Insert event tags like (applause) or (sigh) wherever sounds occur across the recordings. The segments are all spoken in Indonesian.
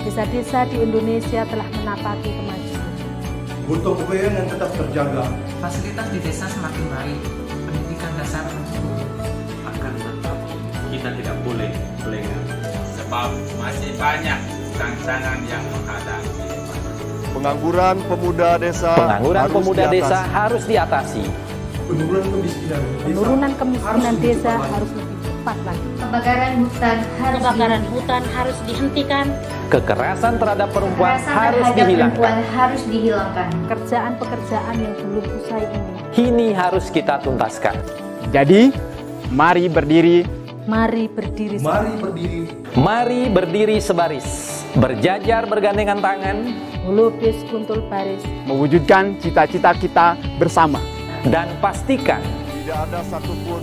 Desa-desa di Indonesia telah menapaki kemajuan. Untuk yang tetap terjaga. Fasilitas di desa semakin baik, pendidikan dasar. Akan tetap kita tidak boleh lengah, sebab masih banyak tantangan yang menghadapi. Pengangguran pemuda desa Pengangguran harus pemuda diatasi. desa harus diatasi. Penurunan kemiskinan desa, Penurunan kemiskinan harus desa harus lebih cepat lagi. Kebakaran hutan harus kebakaran hutan harus dihentikan. Kekerasan terhadap perempuan Kekerasan harus terhadap dihilangkan. Perempuan harus dihilangkan. Pekerjaan-pekerjaan yang belum usai ini. Ini harus kita tuntaskan. Jadi, mari berdiri. Mari berdiri. Mari berdiri. Mari berdiri sebaris, berjajar bergandengan tangan, melukis kuntul baris, mewujudkan cita-cita kita bersama. Dan pastikan tidak ada satupun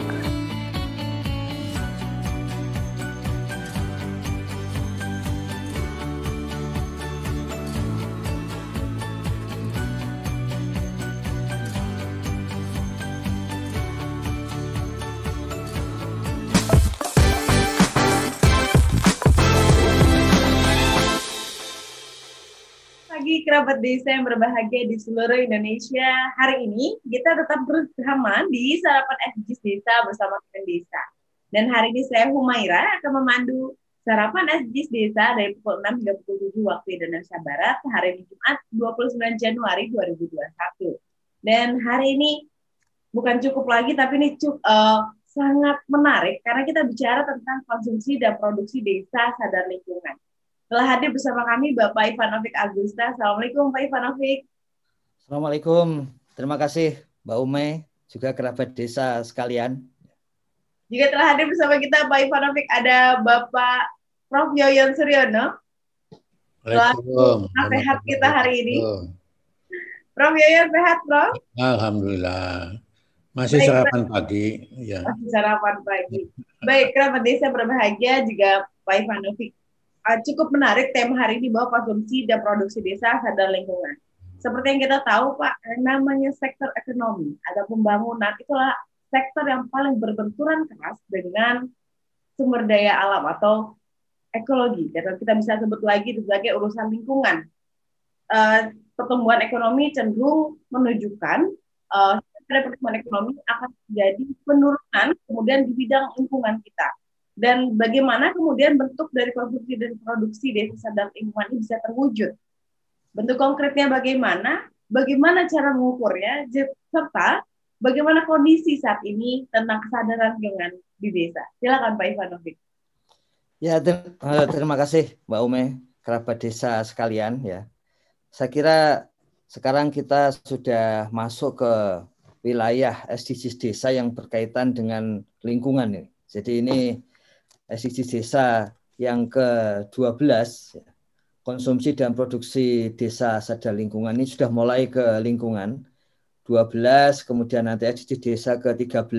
Kerabat desa yang berbahagia di seluruh Indonesia. Hari ini kita tetap bersama di Sarapan SDGs Desa bersama Kemen Desa. Dan hari ini saya Humaira akan memandu Sarapan SDGs Desa dari pukul 6 hingga pukul 7 waktu Indonesia Barat hari ini Jumat 29 Januari 2021. Dan hari ini bukan cukup lagi tapi ini cukup, uh, sangat menarik karena kita bicara tentang konsumsi dan produksi desa sadar lingkungan. Telah hadir bersama kami Bapak Ivanovic Agusta. Assalamualaikum Pak Ivanovic. Assalamualaikum. Terima kasih Mbak Ume, juga kerabat desa sekalian. Juga telah hadir bersama kita Pak Ivanovic ada Bapak Prof. Yoyon Suryono. Waalaikumsalam. sehat kita hari ini. Prof. Yoyon sehat, Prof? Alhamdulillah. Masih Baik, sarapan pagi. Ya. Masih sarapan pagi. Baik, kerabat desa berbahagia juga Pak Ivanovic uh, cukup menarik tema hari ini bahwa konsumsi dan produksi desa sadar lingkungan. Seperti yang kita tahu Pak, namanya sektor ekonomi ada pembangunan itulah sektor yang paling berbenturan keras dengan sumber daya alam atau ekologi. Dan kita bisa sebut lagi sebagai urusan lingkungan. Uh, pertumbuhan ekonomi cenderung menunjukkan uh, pertumbuhan ekonomi akan terjadi penurunan kemudian di bidang lingkungan kita dan bagaimana kemudian bentuk dari konsumsi dan produksi desa sadar lingkungan ini bisa terwujud. Bentuk konkretnya bagaimana, bagaimana cara mengukurnya, serta bagaimana kondisi saat ini tentang kesadaran lingkungan di desa. Silakan Pak Ivanovic. Ya, ter eh, terima kasih Mbak Ume, kerabat desa sekalian ya. Saya kira sekarang kita sudah masuk ke wilayah SDGs desa yang berkaitan dengan lingkungan ini. Jadi ini SDGs desa yang ke-12 konsumsi dan produksi desa sadar lingkungan ini sudah mulai ke lingkungan. 12 kemudian nanti SDGs desa ke-13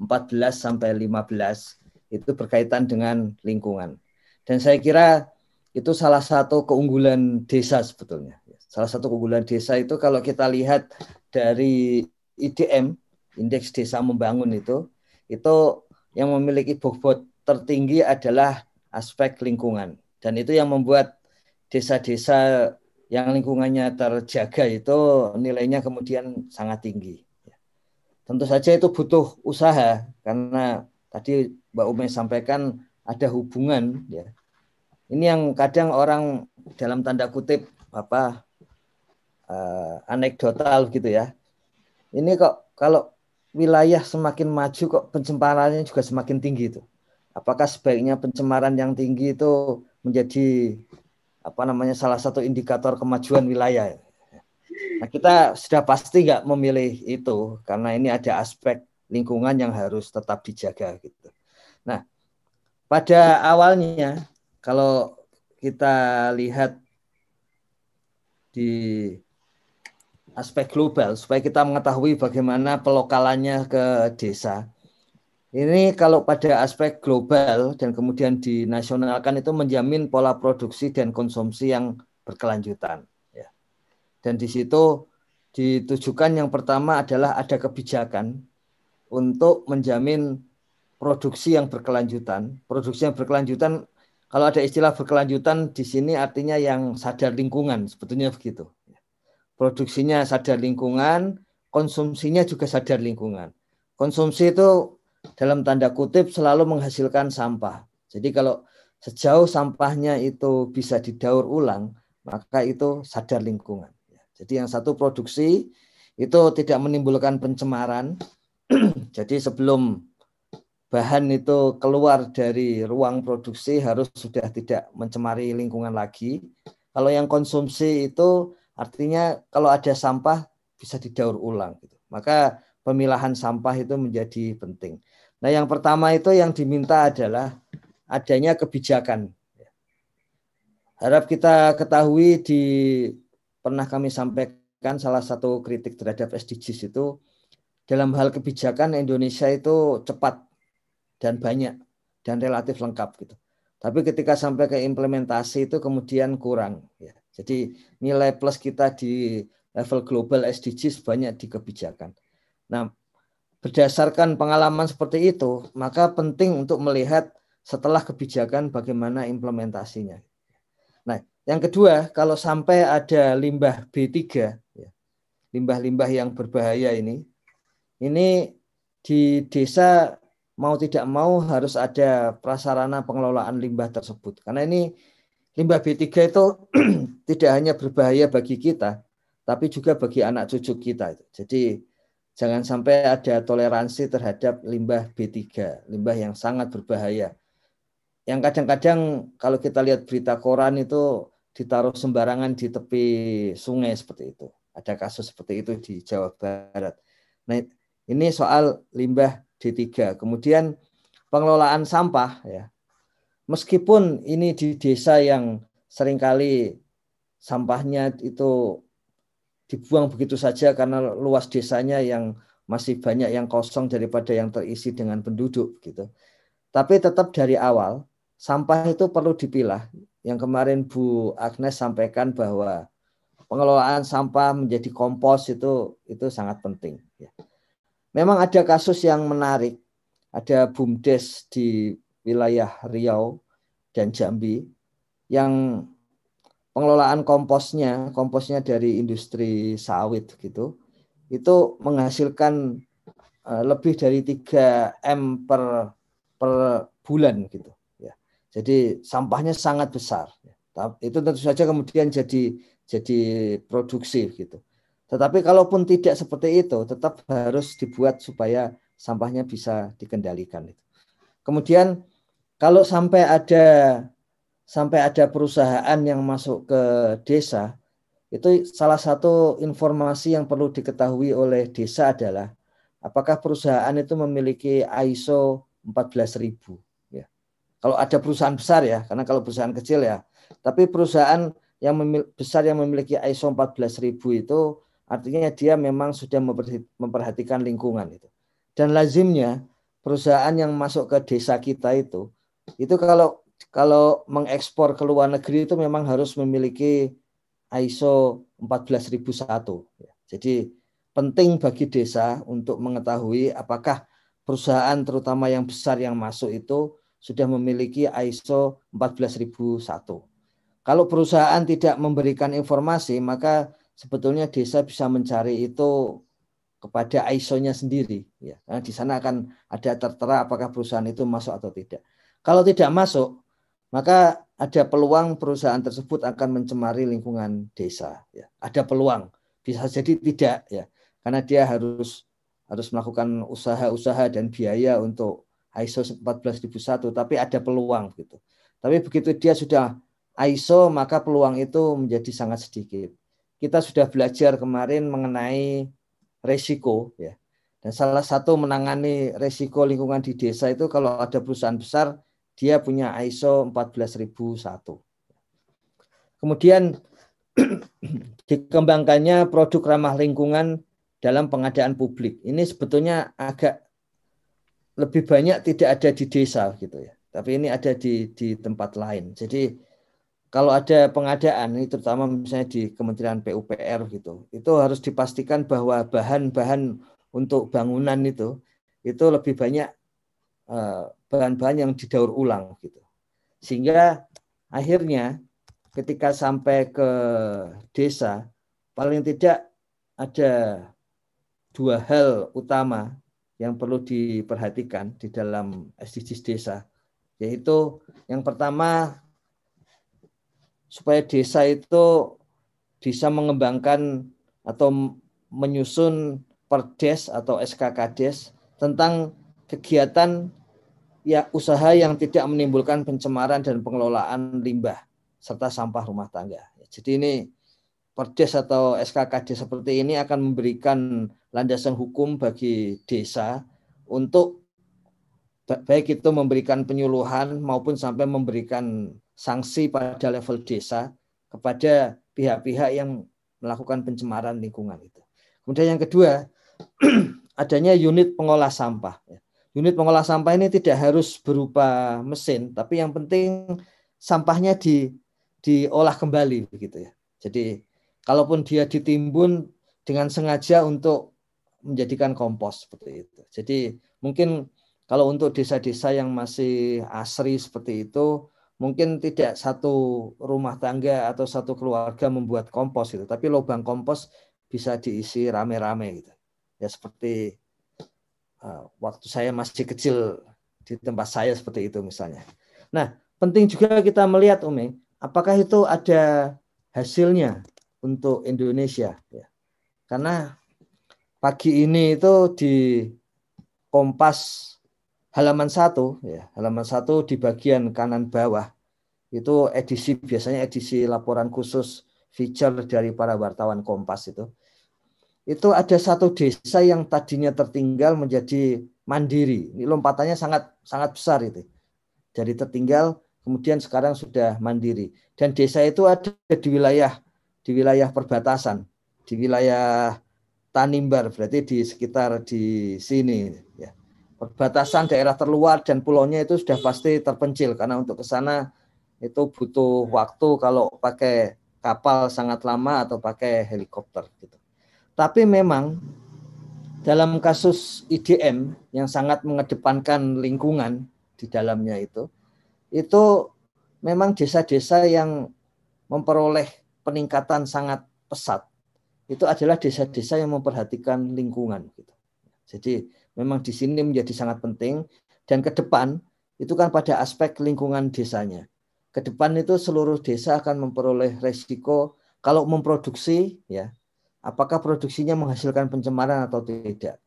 14 sampai 15 itu berkaitan dengan lingkungan. Dan saya kira itu salah satu keunggulan desa sebetulnya. Salah satu keunggulan desa itu kalau kita lihat dari IDM indeks desa membangun itu itu yang memiliki bobot tertinggi adalah aspek lingkungan. Dan itu yang membuat desa-desa yang lingkungannya terjaga itu nilainya kemudian sangat tinggi. Tentu saja itu butuh usaha karena tadi Mbak Ume sampaikan ada hubungan ya. Ini yang kadang orang dalam tanda kutip apa uh, anekdotal gitu ya. Ini kok kalau wilayah semakin maju kok pencemarannya juga semakin tinggi itu apakah sebaiknya pencemaran yang tinggi itu menjadi apa namanya salah satu indikator kemajuan wilayah. Nah, kita sudah pasti nggak memilih itu karena ini ada aspek lingkungan yang harus tetap dijaga gitu. Nah, pada awalnya kalau kita lihat di aspek global supaya kita mengetahui bagaimana pelokalannya ke desa. Ini kalau pada aspek global dan kemudian dinasionalkan itu menjamin pola produksi dan konsumsi yang berkelanjutan. Dan di situ ditujukan yang pertama adalah ada kebijakan untuk menjamin produksi yang berkelanjutan. Produksi yang berkelanjutan, kalau ada istilah berkelanjutan di sini artinya yang sadar lingkungan, sebetulnya begitu. Produksinya sadar lingkungan, konsumsinya juga sadar lingkungan. Konsumsi itu dalam tanda kutip selalu menghasilkan sampah. Jadi kalau sejauh sampahnya itu bisa didaur ulang, maka itu sadar lingkungan. Jadi yang satu produksi itu tidak menimbulkan pencemaran. (clears throat) Jadi sebelum bahan itu keluar dari ruang produksi harus sudah tidak mencemari lingkungan lagi. Kalau yang konsumsi itu artinya kalau ada sampah bisa didaur ulang. Gitu. Maka pemilahan sampah itu menjadi penting. Nah yang pertama itu yang diminta adalah adanya kebijakan. Harap kita ketahui di pernah kami sampaikan salah satu kritik terhadap SDGs itu dalam hal kebijakan Indonesia itu cepat dan banyak dan relatif lengkap gitu. Tapi ketika sampai ke implementasi itu kemudian kurang. Ya. Jadi nilai plus kita di level global SDGs banyak di kebijakan. Nah, berdasarkan pengalaman seperti itu, maka penting untuk melihat setelah kebijakan bagaimana implementasinya. Nah, yang kedua, kalau sampai ada limbah B3, ya, limbah-limbah yang berbahaya ini, ini di desa mau tidak mau harus ada prasarana pengelolaan limbah tersebut. Karena ini limbah B3 itu (clears throat) tidak hanya berbahaya bagi kita, tapi juga bagi anak cucu kita. Jadi jangan sampai ada toleransi terhadap limbah B3, limbah yang sangat berbahaya yang kadang-kadang kalau kita lihat berita koran itu ditaruh sembarangan di tepi sungai seperti itu. Ada kasus seperti itu di Jawa Barat. Nah, ini soal limbah D3. Kemudian pengelolaan sampah ya. Meskipun ini di desa yang sering kali sampahnya itu dibuang begitu saja karena luas desanya yang masih banyak yang kosong daripada yang terisi dengan penduduk gitu. Tapi tetap dari awal sampah itu perlu dipilah. Yang kemarin Bu Agnes sampaikan bahwa pengelolaan sampah menjadi kompos itu itu sangat penting. Ya. Memang ada kasus yang menarik, ada bumdes di wilayah Riau dan Jambi yang pengelolaan komposnya, komposnya dari industri sawit gitu, itu menghasilkan eh, lebih dari 3 M per per bulan gitu. Jadi sampahnya sangat besar. Itu tentu saja kemudian jadi jadi produksi gitu. Tetapi kalaupun tidak seperti itu, tetap harus dibuat supaya sampahnya bisa dikendalikan. Kemudian kalau sampai ada sampai ada perusahaan yang masuk ke desa, itu salah satu informasi yang perlu diketahui oleh desa adalah apakah perusahaan itu memiliki ISO 14000 kalau ada perusahaan besar ya, karena kalau perusahaan kecil ya. Tapi perusahaan yang besar yang memiliki ISO 14000 itu artinya dia memang sudah memperhatikan lingkungan itu. Dan lazimnya perusahaan yang masuk ke desa kita itu itu kalau kalau mengekspor ke luar negeri itu memang harus memiliki ISO 14001. Jadi penting bagi desa untuk mengetahui apakah perusahaan terutama yang besar yang masuk itu sudah memiliki ISO 14001. Kalau perusahaan tidak memberikan informasi, maka sebetulnya desa bisa mencari itu kepada ISO-nya sendiri. Ya, karena di sana akan ada tertera apakah perusahaan itu masuk atau tidak. Kalau tidak masuk, maka ada peluang perusahaan tersebut akan mencemari lingkungan desa. Ya, ada peluang, bisa jadi tidak ya, karena dia harus harus melakukan usaha-usaha dan biaya untuk ISO 14001 tapi ada peluang gitu. Tapi begitu dia sudah ISO maka peluang itu menjadi sangat sedikit. kita sudah belajar kemarin mengenai resiko ya. Dan salah satu menangani resiko lingkungan di desa itu kalau ada perusahaan besar dia punya ISO 14001. Kemudian (clears throat) dikembangkannya produk ramah lingkungan dalam pengadaan publik. Ini sebetulnya agak lebih banyak tidak ada di desa gitu ya. Tapi ini ada di di tempat lain. Jadi kalau ada pengadaan ini terutama misalnya di Kementerian PUPR gitu, itu harus dipastikan bahwa bahan-bahan untuk bangunan itu itu lebih banyak bahan-bahan yang didaur ulang gitu. Sehingga akhirnya ketika sampai ke desa paling tidak ada dua hal utama yang perlu diperhatikan di dalam SDGs desa yaitu yang pertama supaya desa itu bisa mengembangkan atau menyusun perdes atau SKKDes tentang kegiatan ya usaha yang tidak menimbulkan pencemaran dan pengelolaan limbah serta sampah rumah tangga. Jadi ini perdes atau SKKD seperti ini akan memberikan landasan hukum bagi desa untuk baik itu memberikan penyuluhan maupun sampai memberikan sanksi pada level desa kepada pihak-pihak yang melakukan pencemaran lingkungan itu. Kemudian yang kedua, (clears throat) adanya unit pengolah sampah. Unit pengolah sampah ini tidak harus berupa mesin, tapi yang penting sampahnya di diolah kembali begitu ya. Jadi kalaupun dia ditimbun dengan sengaja untuk menjadikan kompos seperti itu. Jadi mungkin kalau untuk desa-desa yang masih asri seperti itu mungkin tidak satu rumah tangga atau satu keluarga membuat kompos itu, tapi lubang kompos bisa diisi rame-rame gitu. Ya seperti waktu saya masih kecil di tempat saya seperti itu misalnya. Nah, penting juga kita melihat Umi, apakah itu ada hasilnya untuk Indonesia ya. Karena pagi ini itu di Kompas halaman satu ya halaman satu di bagian kanan bawah itu edisi biasanya edisi laporan khusus feature dari para wartawan Kompas itu itu ada satu desa yang tadinya tertinggal menjadi mandiri. Ini lompatannya sangat sangat besar itu. Jadi tertinggal kemudian sekarang sudah mandiri. Dan desa itu ada di wilayah di wilayah perbatasan di wilayah Tanimbar berarti di sekitar di sini ya. Perbatasan daerah terluar dan pulaunya itu sudah pasti terpencil karena untuk ke sana itu butuh waktu kalau pakai kapal sangat lama atau pakai helikopter gitu. Tapi memang dalam kasus IDM yang sangat mengedepankan lingkungan di dalamnya itu itu memang desa-desa yang memperoleh peningkatan sangat pesat itu adalah desa-desa yang memperhatikan lingkungan gitu. Jadi memang di sini menjadi sangat penting dan ke depan itu kan pada aspek lingkungan desanya. Ke depan itu seluruh desa akan memperoleh resiko kalau memproduksi ya apakah produksinya menghasilkan pencemaran atau tidak.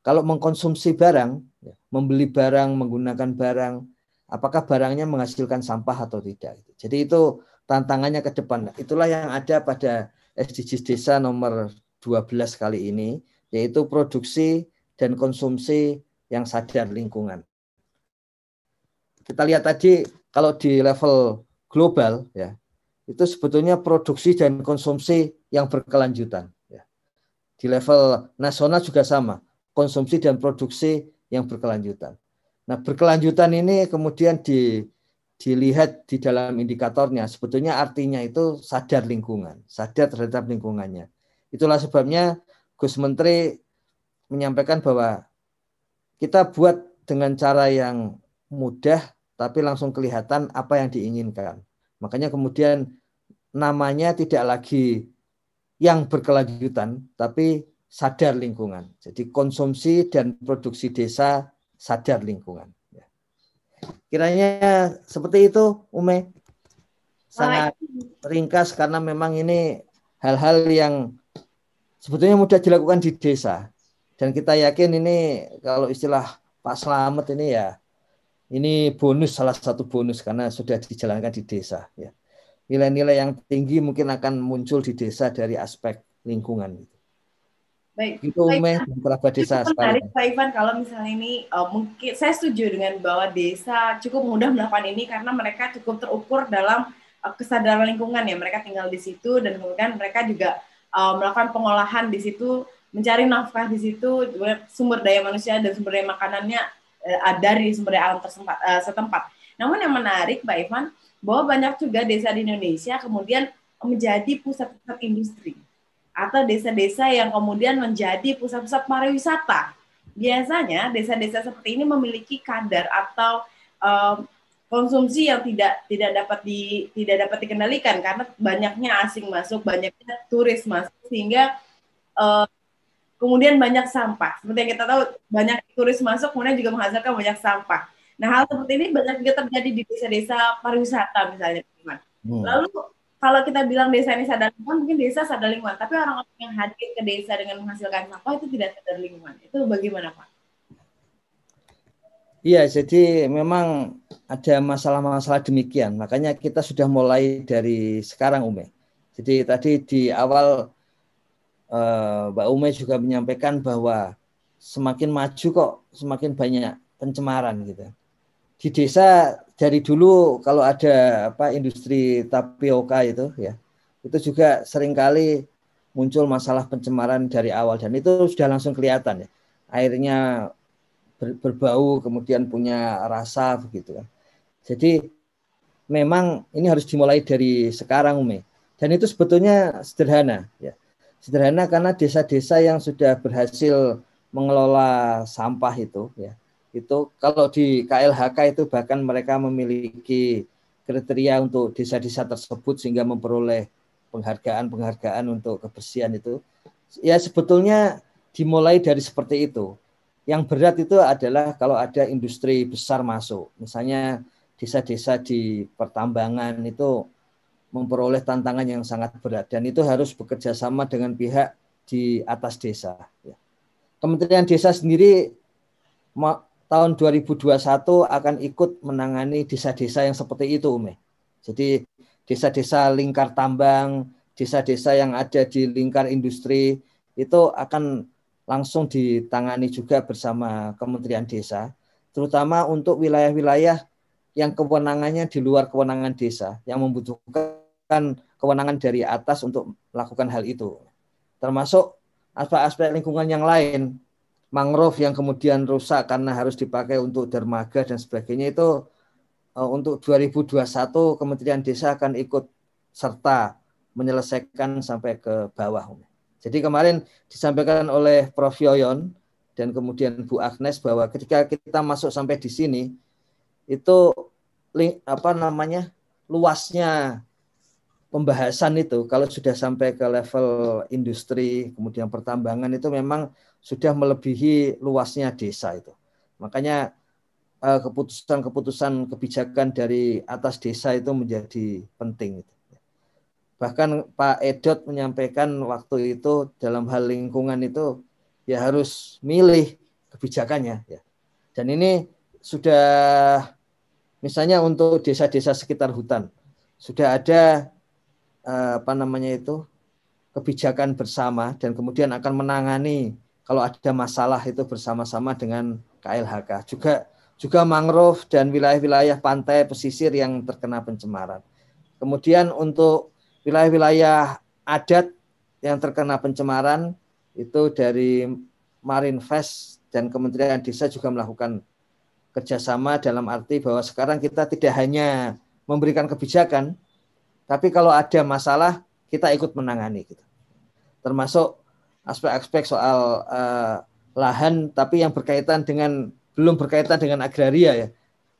Kalau mengkonsumsi barang, ya, membeli barang, menggunakan barang, apakah barangnya menghasilkan sampah atau tidak. Jadi itu tantangannya ke depan. Itulah yang ada pada SDGs Desa nomor 12 kali ini, yaitu produksi dan konsumsi yang sadar lingkungan. Kita lihat tadi kalau di level global ya itu sebetulnya produksi dan konsumsi yang berkelanjutan. Ya. Di level nasional juga sama, konsumsi dan produksi yang berkelanjutan. Nah berkelanjutan ini kemudian di, dilihat di dalam indikatornya, sebetulnya artinya itu sadar lingkungan, sadar terhadap lingkungannya. Itulah sebabnya Gus Menteri menyampaikan bahwa kita buat dengan cara yang mudah tapi langsung kelihatan apa yang diinginkan. Makanya kemudian namanya tidak lagi yang berkelanjutan tapi sadar lingkungan. Jadi konsumsi dan produksi desa sadar lingkungan. Ya. Kiranya seperti itu, Ume. Sangat ringkas karena memang ini hal-hal yang sebetulnya mudah dilakukan di desa. Dan kita yakin ini kalau istilah Pak Slamet ini ya ini bonus salah satu bonus karena sudah dijalankan di desa ya. Nilai-nilai yang tinggi mungkin akan muncul di desa dari aspek lingkungan. Baik, Gitu Ume, kerabat desa Cukup menarik. Pak Ivan kalau misalnya ini uh, mungkin saya setuju dengan bahwa desa cukup mudah melakukan ini karena mereka cukup terukur dalam uh, kesadaran lingkungan ya mereka tinggal di situ dan kemudian mereka juga uh, melakukan pengolahan di situ mencari nafkah di situ sumber daya manusia dan sumber daya makanannya uh, ada di sumber daya alam tersempat, uh, setempat. Namun yang menarik Pak Ivan bahwa banyak juga desa di Indonesia kemudian menjadi pusat-pusat industri atau desa-desa yang kemudian menjadi pusat-pusat pariwisata. Biasanya desa-desa seperti ini memiliki kadar atau um, konsumsi yang tidak tidak dapat di tidak dapat dikendalikan karena banyaknya asing masuk, banyaknya turis masuk sehingga uh, kemudian banyak sampah. Seperti yang kita tahu banyak turis masuk kemudian juga menghasilkan banyak sampah. Nah hal seperti ini banyak juga terjadi di desa-desa pariwisata misalnya. Hmm. Lalu kalau kita bilang desa ini sadar lingkungan, mungkin desa sadar lingkungan. Tapi orang-orang yang hadir ke desa dengan menghasilkan sampah itu tidak sadar lingkungan. Itu bagaimana Pak? Iya, jadi memang ada masalah-masalah demikian. Makanya kita sudah mulai dari sekarang, Ume. Jadi tadi di awal eh, Mbak Ume juga menyampaikan bahwa semakin maju kok semakin banyak pencemaran gitu. Di desa dari dulu kalau ada apa industri tapioka itu ya, itu juga sering kali muncul masalah pencemaran dari awal dan itu sudah langsung kelihatan ya. Airnya ber- berbau kemudian punya rasa begitu kan. Jadi memang ini harus dimulai dari sekarang Umi. Dan itu sebetulnya sederhana ya. Sederhana karena desa-desa yang sudah berhasil mengelola sampah itu ya. Itu kalau di KLHK itu bahkan mereka memiliki kriteria untuk desa-desa tersebut sehingga memperoleh penghargaan-penghargaan untuk kebersihan itu. Ya sebetulnya dimulai dari seperti itu. Yang berat itu adalah kalau ada industri besar masuk. Misalnya desa-desa di pertambangan itu memperoleh tantangan yang sangat berat dan itu harus bekerja sama dengan pihak di atas desa. Ya. Kementerian Desa sendiri tahun 2021 akan ikut menangani desa-desa yang seperti itu, Ume. Jadi desa-desa lingkar tambang, desa-desa yang ada di lingkar industri itu akan langsung ditangani juga bersama Kementerian Desa, terutama untuk wilayah-wilayah yang kewenangannya di luar kewenangan desa, yang membutuhkan kewenangan dari atas untuk melakukan hal itu. Termasuk aspek-aspek lingkungan yang lain, mangrove yang kemudian rusak karena harus dipakai untuk dermaga dan sebagainya itu uh, untuk 2021 Kementerian Desa akan ikut serta menyelesaikan sampai ke bawah. Jadi kemarin disampaikan oleh Prof Yoyon dan kemudian Bu Agnes bahwa ketika kita masuk sampai di sini itu apa namanya luasnya pembahasan itu kalau sudah sampai ke level industri kemudian pertambangan itu memang sudah melebihi luasnya desa itu. Makanya keputusan-keputusan kebijakan dari atas desa itu menjadi penting. Bahkan Pak Edot menyampaikan waktu itu dalam hal lingkungan itu ya harus milih kebijakannya. Ya. Dan ini sudah misalnya untuk desa-desa sekitar hutan sudah ada apa namanya itu kebijakan bersama dan kemudian akan menangani kalau ada masalah itu bersama-sama dengan KLHK. Juga juga mangrove dan wilayah-wilayah pantai pesisir yang terkena pencemaran. Kemudian untuk wilayah-wilayah adat yang terkena pencemaran itu dari Marinvest dan Kementerian Desa juga melakukan kerjasama dalam arti bahwa sekarang kita tidak hanya memberikan kebijakan, tapi kalau ada masalah kita ikut menangani. Gitu. Termasuk aspek-aspek soal uh, lahan, tapi yang berkaitan dengan belum berkaitan dengan agraria ya,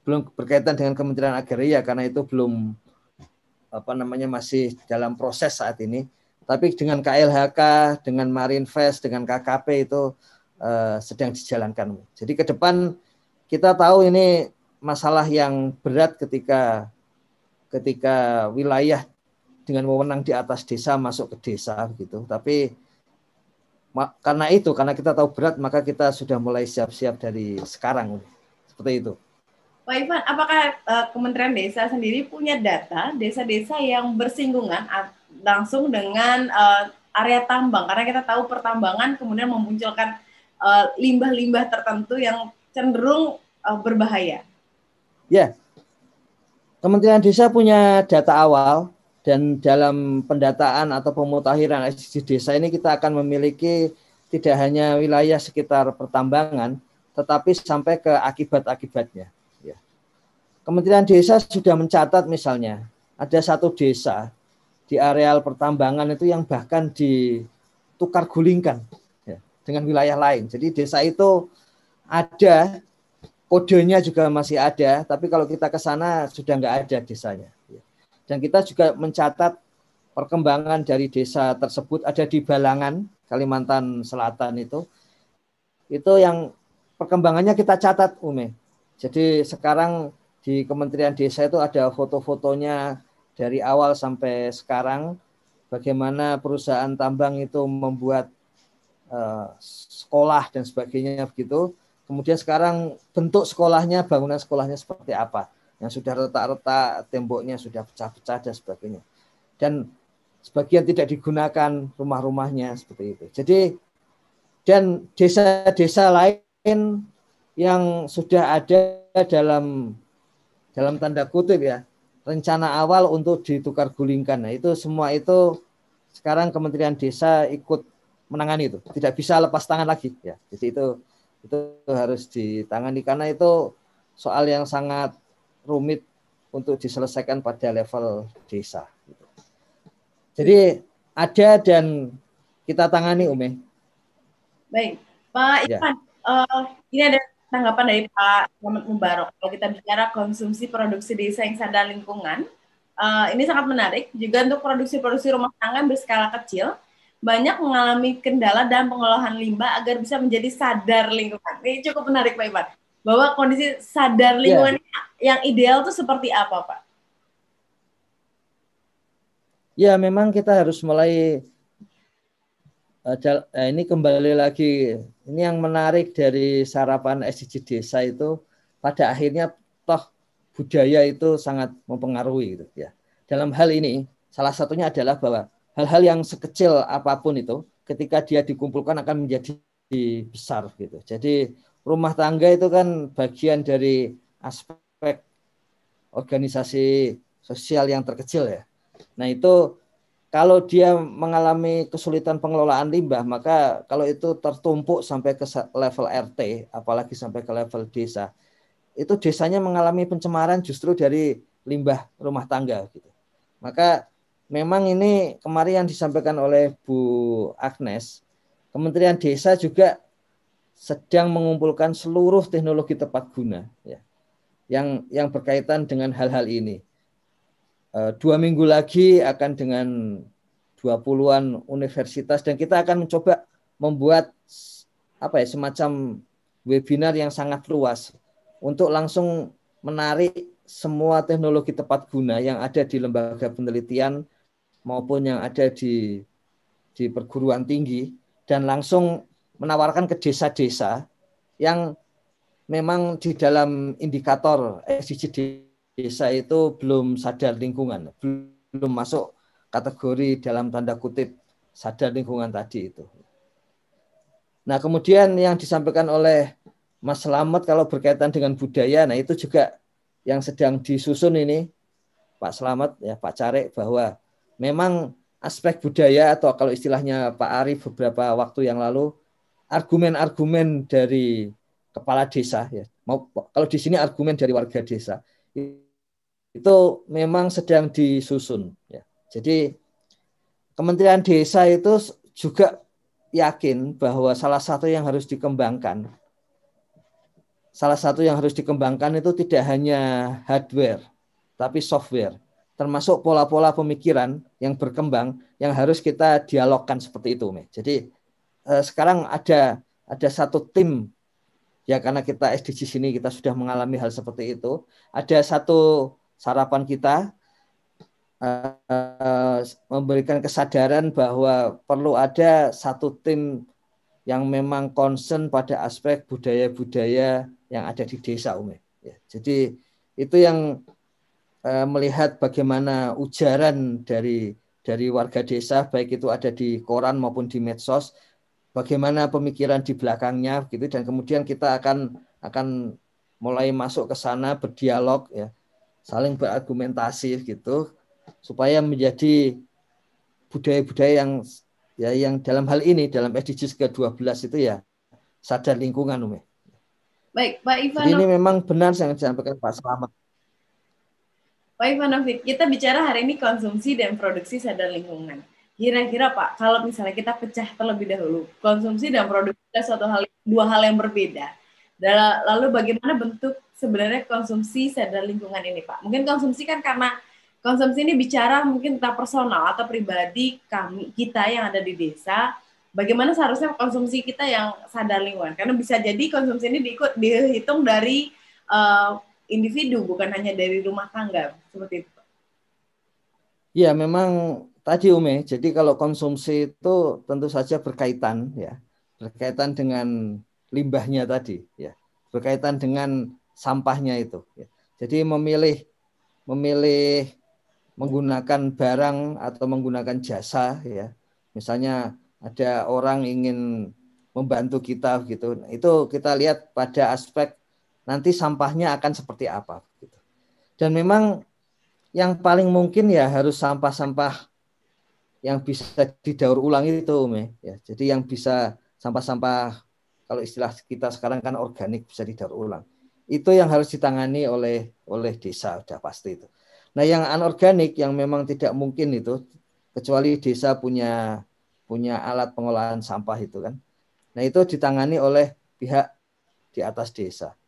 belum berkaitan dengan Kementerian Agraria karena itu belum apa namanya masih dalam proses saat ini. Tapi dengan KLHK, dengan Marinvest, dengan KKP itu uh, sedang dijalankan. Jadi ke depan kita tahu ini masalah yang berat ketika ketika wilayah dengan wewenang di atas desa masuk ke desa gitu. Tapi karena itu, karena kita tahu berat, maka kita sudah mulai siap-siap dari sekarang. Seperti itu. Pak Ivan, apakah uh, Kementerian Desa sendiri punya data desa-desa yang bersinggungan langsung dengan uh, area tambang? Karena kita tahu pertambangan kemudian memunculkan limbah-limbah uh, tertentu yang cenderung uh, berbahaya. Ya, Kementerian Desa punya data awal dan dalam pendataan atau pemutakhiran SDG desa ini kita akan memiliki tidak hanya wilayah sekitar pertambangan, tetapi sampai ke akibat-akibatnya. Ya. Kementerian Desa sudah mencatat misalnya ada satu desa di areal pertambangan itu yang bahkan ditukar gulingkan ya, dengan wilayah lain. Jadi desa itu ada kodenya juga masih ada, tapi kalau kita ke sana sudah nggak ada desanya. Ya. Dan kita juga mencatat perkembangan dari desa tersebut ada di Balangan, Kalimantan Selatan itu. Itu yang perkembangannya kita catat, Ume. Jadi sekarang di Kementerian Desa itu ada foto-fotonya dari awal sampai sekarang bagaimana perusahaan tambang itu membuat uh, sekolah dan sebagainya begitu. Kemudian sekarang bentuk sekolahnya, bangunan sekolahnya seperti apa yang sudah retak-retak, temboknya sudah pecah-pecah dan sebagainya. Dan sebagian tidak digunakan rumah-rumahnya seperti itu. Jadi dan desa-desa lain yang sudah ada dalam dalam tanda kutip ya rencana awal untuk ditukar gulingkan. Nah, itu semua itu sekarang Kementerian Desa ikut menangani itu. Tidak bisa lepas tangan lagi ya. Jadi itu itu harus ditangani karena itu soal yang sangat rumit untuk diselesaikan pada level desa. Jadi ada dan kita tangani Umi. Baik, Pak. Ivan, ya. uh, ini ada tanggapan dari Pak Muhammad Mubarok. Kalau kita bicara konsumsi produksi desa yang sadar lingkungan, uh, ini sangat menarik. Juga untuk produksi-produksi rumah tangga berskala kecil, banyak mengalami kendala dalam pengolahan limbah agar bisa menjadi sadar lingkungan. Ini cukup menarik Pak Ivan bahwa kondisi sadar ya. lingkungan yeah. yang ideal itu seperti apa, Pak? Ya, memang kita harus mulai uh, ini kembali lagi ini yang menarik dari sarapan SDG desa itu pada akhirnya toh budaya itu sangat mempengaruhi gitu ya. Dalam hal ini salah satunya adalah bahwa hal-hal yang sekecil apa pun itu ketika dia dikumpulkan akan menjadi besar gitu. Jadi rumah tangga itu kan bagian dari aspek organisasi sosial yang terkecil ya. Nah itu kalau dia mengalami kesulitan pengelolaan limbah, maka kalau itu tertumpuk sampai ke level RT, apalagi sampai ke level desa, itu desanya mengalami pencemaran justru dari limbah rumah tangga. Gitu. Maka memang ini kemarin yang disampaikan oleh Bu Agnes, Kementerian Desa juga sedang mengumpulkan seluruh teknologi tepat guna ya yang yang berkaitan dengan hal-hal ini. Eh, dua minggu lagi akan dengan dua puluhan universitas dan kita akan mencoba membuat apa ya semacam webinar yang sangat luas untuk langsung menarik semua teknologi tepat guna yang ada di lembaga penelitian maupun yang ada di di perguruan tinggi dan langsung menawarkan ke desa-desa yang memang di dalam indikator SDG desa itu belum sadar lingkungan, belum masuk kategori dalam tanda kutip sadar lingkungan tadi itu. Nah, kemudian yang disampaikan oleh Mas Slamet kalau berkaitan dengan budaya, nah itu juga yang sedang disusun ini Pak Slamet ya Pak Carek bahwa memang aspek budaya atau kalau istilahnya Pak Arif beberapa waktu yang lalu argumen-argumen dari kepala desa ya mau kalau di sini argumen dari warga desa itu memang sedang disusun ya. Jadi Kementerian Desa itu juga yakin bahwa salah satu yang harus dikembangkan salah satu yang harus dikembangkan itu tidak hanya hardware tapi software termasuk pola-pola pemikiran yang berkembang yang harus kita dialogkan seperti itu jadi eh, sekarang ada ada satu tim ya karena kita SDG sini kita sudah mengalami hal seperti itu. Ada satu sarapan kita eh, memberikan kesadaran bahwa perlu ada satu tim yang memang concern pada aspek budaya-budaya yang ada di desa Umi. Ya, jadi itu yang uh, melihat bagaimana ujaran dari dari warga desa baik itu ada di koran maupun di medsos bagaimana pemikiran di belakangnya gitu dan kemudian kita akan akan mulai masuk ke sana berdialog ya saling berargumentasi gitu supaya menjadi budaya-budaya yang ya yang dalam hal ini dalam SDGs ke-12 itu ya sadar lingkungan Umi. Baik, Pak Ivan. Jadi ini memang benar yang disampaikan Pak Selamat. Pak Ivanovic, kita bicara hari ini konsumsi dan produksi sadar lingkungan. Kira-kira Pak, kalau misalnya kita pecah terlebih dahulu, konsumsi dan produksi adalah suatu hal dua hal yang berbeda. Lalu bagaimana bentuk sebenarnya konsumsi sadar lingkungan ini Pak? Mungkin konsumsi kan karena konsumsi ini bicara mungkin tentang personal atau pribadi kami kita yang ada di desa bagaimana seharusnya konsumsi kita yang sadar lingkungan karena bisa jadi konsumsi ini diikut dihitung dari uh, individu bukan hanya dari rumah tangga seperti itu. Ya memang tadi Ume, jadi kalau konsumsi itu tentu saja berkaitan ya, berkaitan dengan limbahnya tadi ya, berkaitan dengan sampahnya itu. Ya. Jadi memilih memilih menggunakan barang atau menggunakan jasa ya, misalnya ada orang ingin membantu kita gitu. Itu kita lihat pada aspek nanti sampahnya akan seperti apa gitu. Dan memang yang paling mungkin ya harus sampah-sampah yang bisa didaur ulang itu Ume ya. Jadi yang bisa sampah-sampah kalau istilah kita sekarang kan organik bisa didaur ulang. Itu yang harus ditangani oleh oleh desa sudah pasti itu. Nah, yang anorganik yang memang tidak mungkin itu kecuali desa punya punya alat pengolahan sampah itu kan. Nah itu ditangani oleh pihak di atas desa.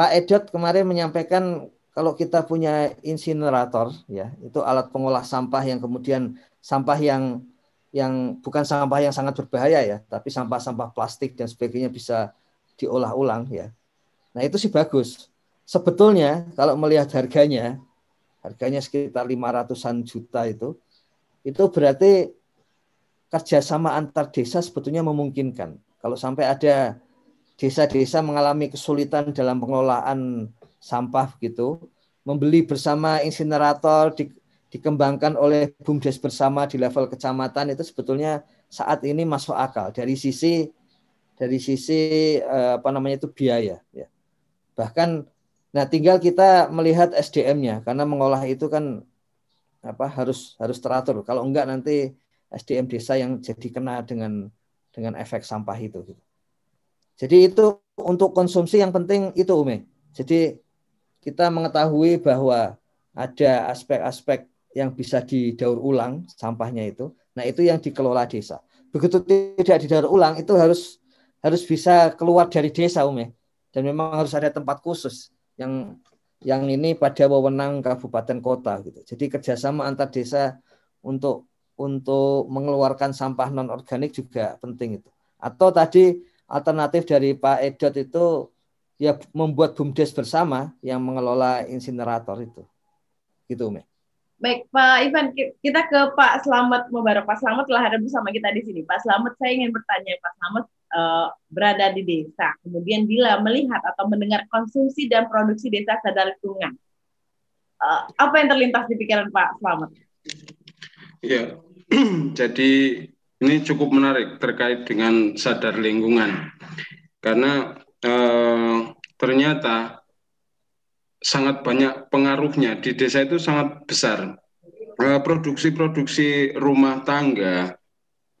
Pak Edot kemarin menyampaikan kalau kita punya insinerator ya itu alat pengolah sampah yang kemudian sampah yang yang bukan sampah yang sangat berbahaya ya tapi sampah-sampah plastik dan sebagainya bisa diolah ulang ya. Nah itu sih bagus. Sebetulnya kalau melihat harganya harganya sekitar 500-an juta itu itu berarti kerjasama antar desa sebetulnya memungkinkan. Kalau sampai ada desa-desa mengalami kesulitan dalam pengelolaan sampah begitu, membeli bersama insinerator di, dikembangkan oleh bumdes bersama di level kecamatan itu sebetulnya saat ini masuk akal dari sisi dari sisi eh, apa namanya itu biaya ya. Bahkan nah tinggal kita melihat SDM-nya karena mengolah itu kan apa harus harus teratur. Kalau enggak nanti SDM desa yang jadi kena dengan dengan efek sampah itu. Gitu. Jadi itu untuk konsumsi yang penting itu Ume. Jadi kita mengetahui bahwa ada aspek-aspek yang bisa didaur ulang sampahnya itu. Nah itu yang dikelola desa. Begitu tidak didaur ulang itu harus harus bisa keluar dari desa Ume. Dan memang harus ada tempat khusus yang yang ini pada wewenang kabupaten kota gitu. Jadi kerjasama antar desa untuk untuk mengeluarkan sampah non organik juga penting itu. Atau tadi alternatif dari Pak Edot itu ya membuat bumdes bersama yang mengelola insinerator itu. Gitu, Umi. Baik, Pak Ivan, kita ke Pak Slamet Mubarak. Pak Slamet telah ada bersama kita di sini. Pak Slamet, saya ingin bertanya, Pak Slamet uh, berada di desa, kemudian bila melihat atau mendengar konsumsi dan produksi desa sadar lingkungan, uh, apa yang terlintas di pikiran Pak Slamet? Ya, (clears throat) Jadi ini cukup menarik terkait dengan sadar lingkungan karena eh, ternyata sangat banyak pengaruhnya di desa itu sangat besar. Eh, produksi-produksi rumah tangga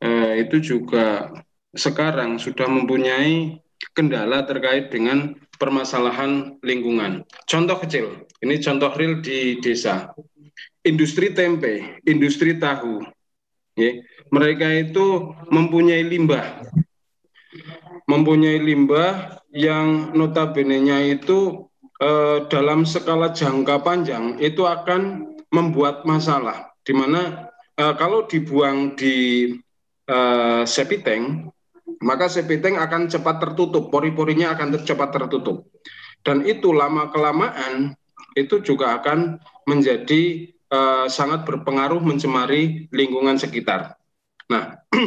eh, itu juga sekarang sudah mempunyai kendala terkait dengan permasalahan lingkungan. Contoh kecil, ini contoh real di desa. Industri tempe, industri tahu, Ya. Mereka itu mempunyai limbah, mempunyai limbah yang notabene-nya itu eh, dalam skala jangka panjang itu akan membuat masalah, di mana eh, kalau dibuang di eh, septic maka septic akan cepat tertutup, pori-porinya akan cepat tertutup. Dan itu lama kelamaan itu juga akan menjadi uh, sangat berpengaruh mencemari lingkungan sekitar. Nah, (clears throat)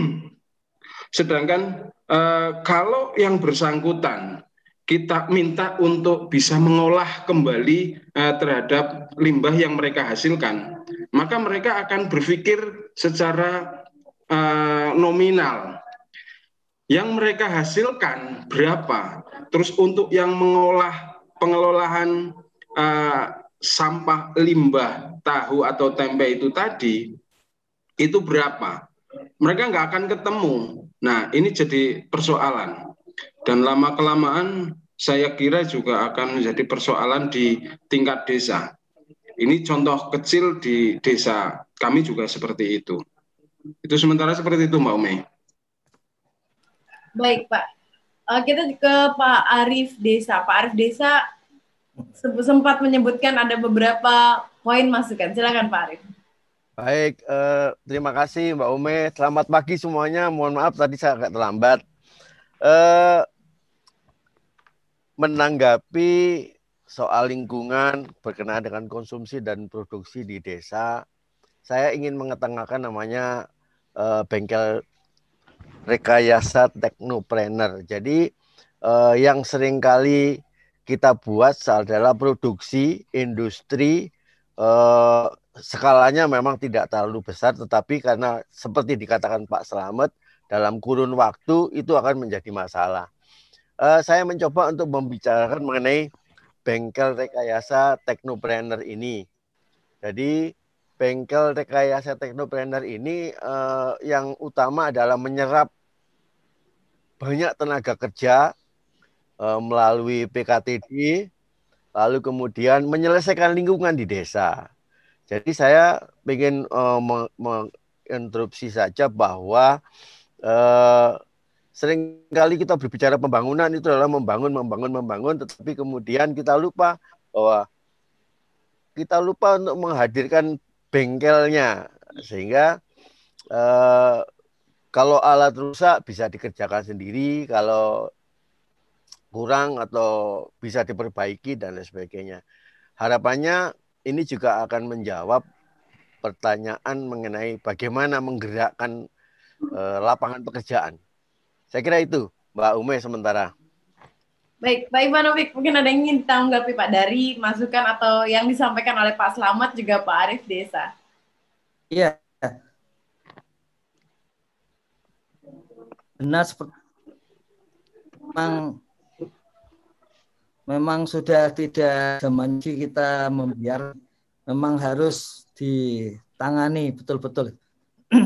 sedangkan uh, kalau yang bersangkutan kita minta untuk bisa mengolah kembali uh, terhadap limbah yang mereka hasilkan, maka mereka akan berpikir secara uh, nominal. Yang mereka hasilkan berapa? Terus untuk yang mengolah pengelolaan uh, sampah limbah tahu atau tempe itu tadi itu berapa? Mereka nggak akan ketemu. Nah, ini jadi persoalan. Dan lama kelamaan saya kira juga akan menjadi persoalan di tingkat desa. Ini contoh kecil di desa kami juga seperti itu. Itu sementara seperti itu Mbak Umi. Baik Pak. Uh, kita ke Pak Arif Desa. Pak Arif Desa sempat menyebutkan ada beberapa poin masukan. Silakan Pak Arif. Baik, eh, terima kasih Mbak Ume. Selamat pagi semuanya. Mohon maaf tadi saya agak terlambat. Eh, menanggapi soal lingkungan berkenaan dengan konsumsi dan produksi di desa, saya ingin mengetengahkan namanya eh, bengkel rekayasa teknopreneur. Jadi eh, yang sering kali kita buat adalah produksi industri eh, skalanya memang tidak terlalu besar, tetapi karena seperti dikatakan Pak Selamet, dalam kurun waktu itu akan menjadi masalah. Uh, saya mencoba untuk membicarakan mengenai bengkel rekayasa teknopreneur ini. Jadi bengkel rekayasa teknopreneur ini uh, yang utama adalah menyerap banyak tenaga kerja uh, melalui PKTD, lalu kemudian menyelesaikan lingkungan di desa. Jadi saya ingin uh, menginterupsi saja bahwa uh, sering kali kita berbicara pembangunan itu adalah membangun, membangun, membangun, tetapi kemudian kita lupa bahwa kita lupa untuk menghadirkan bengkelnya sehingga uh, kalau alat rusak bisa dikerjakan sendiri, kalau kurang atau bisa diperbaiki dan lain sebagainya. Harapannya ini juga akan menjawab pertanyaan mengenai bagaimana menggerakkan uh, lapangan pekerjaan. Saya kira itu, Mbak Ume sementara. Baik, Pak Ivanovic, mungkin ada yang ingin ditanggapi Pak dari masukan atau yang disampaikan oleh Pak Selamat juga Pak Arif Desa. Iya. Benar seperti memang memang sudah tidak zaman kita membiar memang harus ditangani betul-betul. (clears throat)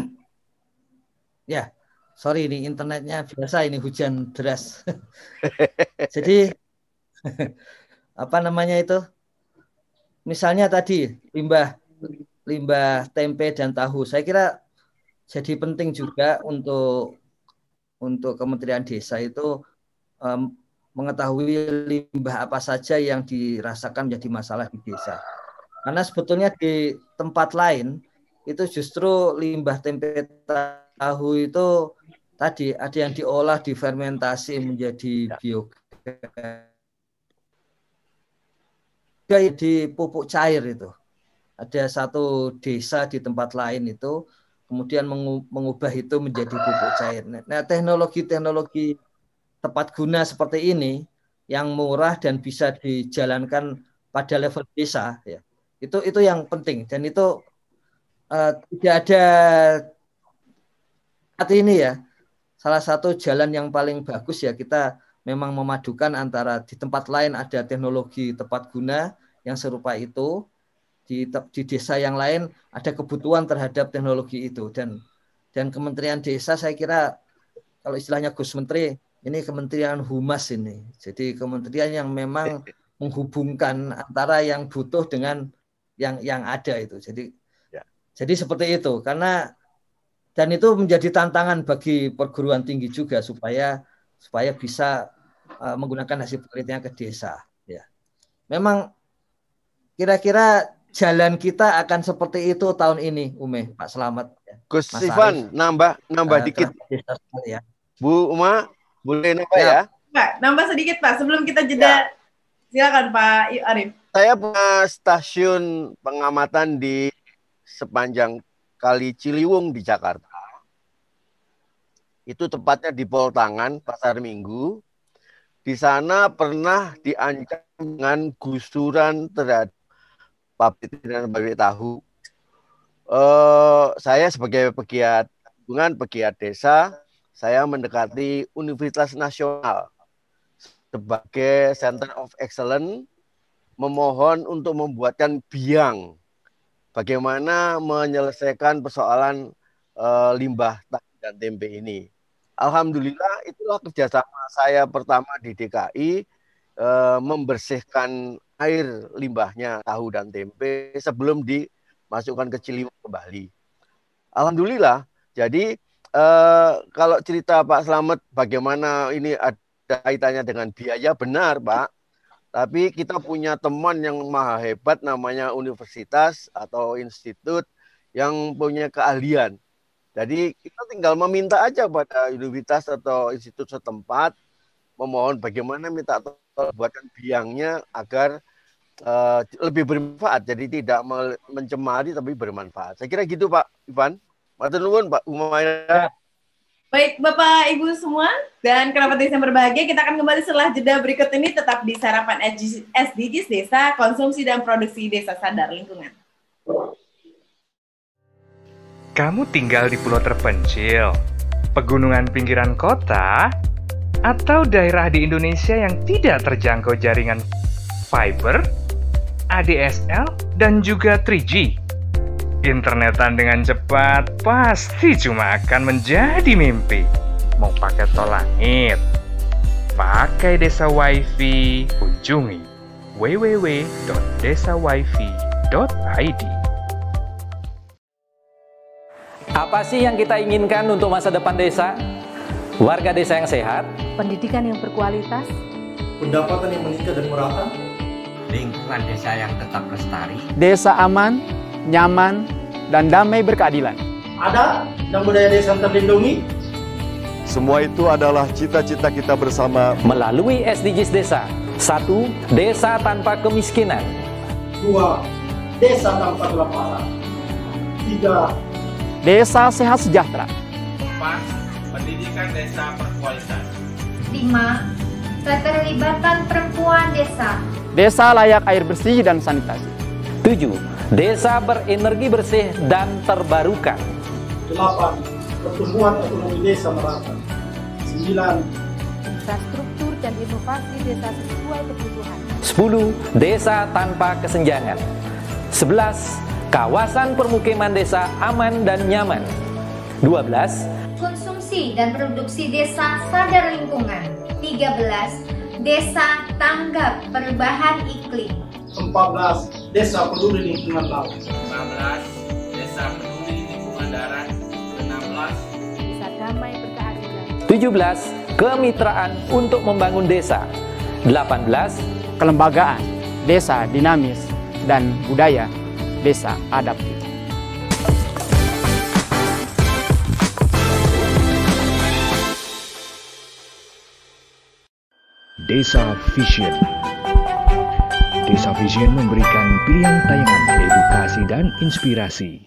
ya, sorry ini internetnya biasa ini hujan deras. (laughs) Jadi (laughs) apa namanya itu? Misalnya tadi limbah limbah tempe dan tahu. Saya kira jadi penting juga untuk untuk Kementerian Desa itu um, mengetahui limbah apa saja yang dirasakan menjadi masalah di desa. Karena sebetulnya di tempat lain itu justru limbah tempe tahu itu tadi ada yang diolah difermentasi menjadi biogas di pupuk cair itu. Ada satu desa di tempat lain itu kemudian mengubah itu menjadi pupuk cair. Nah, teknologi-teknologi tepat guna seperti ini yang murah dan bisa dijalankan pada level desa ya. Itu itu yang penting. Dan itu uh, tidak ada saat ini ya. Salah satu jalan yang paling bagus ya kita memang memadukan antara di tempat lain ada teknologi tepat guna yang serupa itu. Di di desa yang lain ada kebutuhan terhadap teknologi itu. Dan dan Kementerian Desa saya kira kalau istilahnya Gus Menteri ini Kementerian Humas ini. Jadi kementerian yang memang menghubungkan antara yang butuh dengan yang yang ada itu. Jadi ya. jadi seperti itu karena dan itu menjadi tantangan bagi perguruan tinggi juga supaya supaya bisa uh, menggunakan hasil penelitian ke desa ya. Memang kira-kira jalan kita akan seperti itu tahun ini Ume Pak Selamat ya. Gus Ivan nambah nambah uh, dikit ya. Bu Uma boleh nambah ya? Pak, nambah sedikit Pak sebelum kita jeda. Ya. Silakan Pak Arif. Saya punya stasiun pengamatan di sepanjang Kali Ciliwung di Jakarta. Itu tepatnya di Poltangan, Pasar Minggu. di sana pernah diancam dengan gusuran terhadap pabrik dan pabrik tahu. Uh, saya sebagai pegiat lingkungan, pegiat desa, saya mendekati Universitas Nasional sebagai Center of Excellence memohon untuk membuatkan biang bagaimana menyelesaikan persoalan uh, limbah tahu dan tempe ini. Alhamdulillah itulah kerjasama saya pertama di DKI uh, membersihkan air limbahnya tahu dan tempe sebelum dimasukkan ke Ciliwung kembali. Alhamdulillah. Jadi uh, kalau cerita Pak Slamet bagaimana ini ada kaitannya dengan biaya benar Pak. Tapi kita punya teman yang maha hebat namanya universitas atau institut yang punya keahlian. Jadi kita tinggal meminta aja pada universitas atau institut setempat memohon bagaimana minta tolong buatkan biangnya agar uh, lebih bermanfaat. Jadi tidak mencemari tapi bermanfaat. Saya kira gitu Pak Ivan. Matur nuwun Pak Umayya. Baik, Bapak Ibu semua dan kerabat desa yang berbahagia, kita akan kembali setelah jeda berikut ini tetap di sarapan SDGs Desa, konsumsi dan produksi desa sadar lingkungan. Kamu tinggal di pulau terpencil, pegunungan pinggiran kota, atau daerah di Indonesia yang tidak terjangkau jaringan fiber, ADSL, dan juga 3G internetan dengan cepat pasti cuma akan menjadi mimpi. Mau pakai tol langit, pakai desa wifi, kunjungi www.desawifi.id. Apa sih yang kita inginkan untuk masa depan desa? Warga desa yang sehat, pendidikan yang berkualitas, pendapatan yang meningkat dan merata, lingkungan desa yang tetap lestari, desa aman, nyaman, dan damai berkeadilan. Ada dan budaya desa terlindungi. Semua itu adalah cita-cita kita bersama melalui SDGs Desa. Satu, desa tanpa kemiskinan. Dua, desa tanpa kelaparan. Tiga, desa sehat sejahtera. Empat, pendidikan desa berkualitas. Lima, keterlibatan perempuan desa. Desa layak air bersih dan sanitasi. Tujuh, Desa berenergi bersih dan terbarukan. 8. Pertumbuhan ekonomi desa merata. 9. Infrastruktur dan inovasi desa sesuai kebutuhan. 10. Desa tanpa kesenjangan. 11. Kawasan permukiman desa aman dan nyaman. 12. Konsumsi dan produksi desa sadar lingkungan. 13. Desa tanggap perubahan iklim. 14 Desa Peduli Lingkungan Laut. 15 Desa Peduli Lingkungan Darat. 16 Desa Damai Berkeadilan. 17 Kemitraan untuk membangun desa. 18 Kelembagaan Desa Dinamis dan Budaya Desa Adaptif Desa Vision Desa Vision memberikan pilihan tayangan edukasi dan inspirasi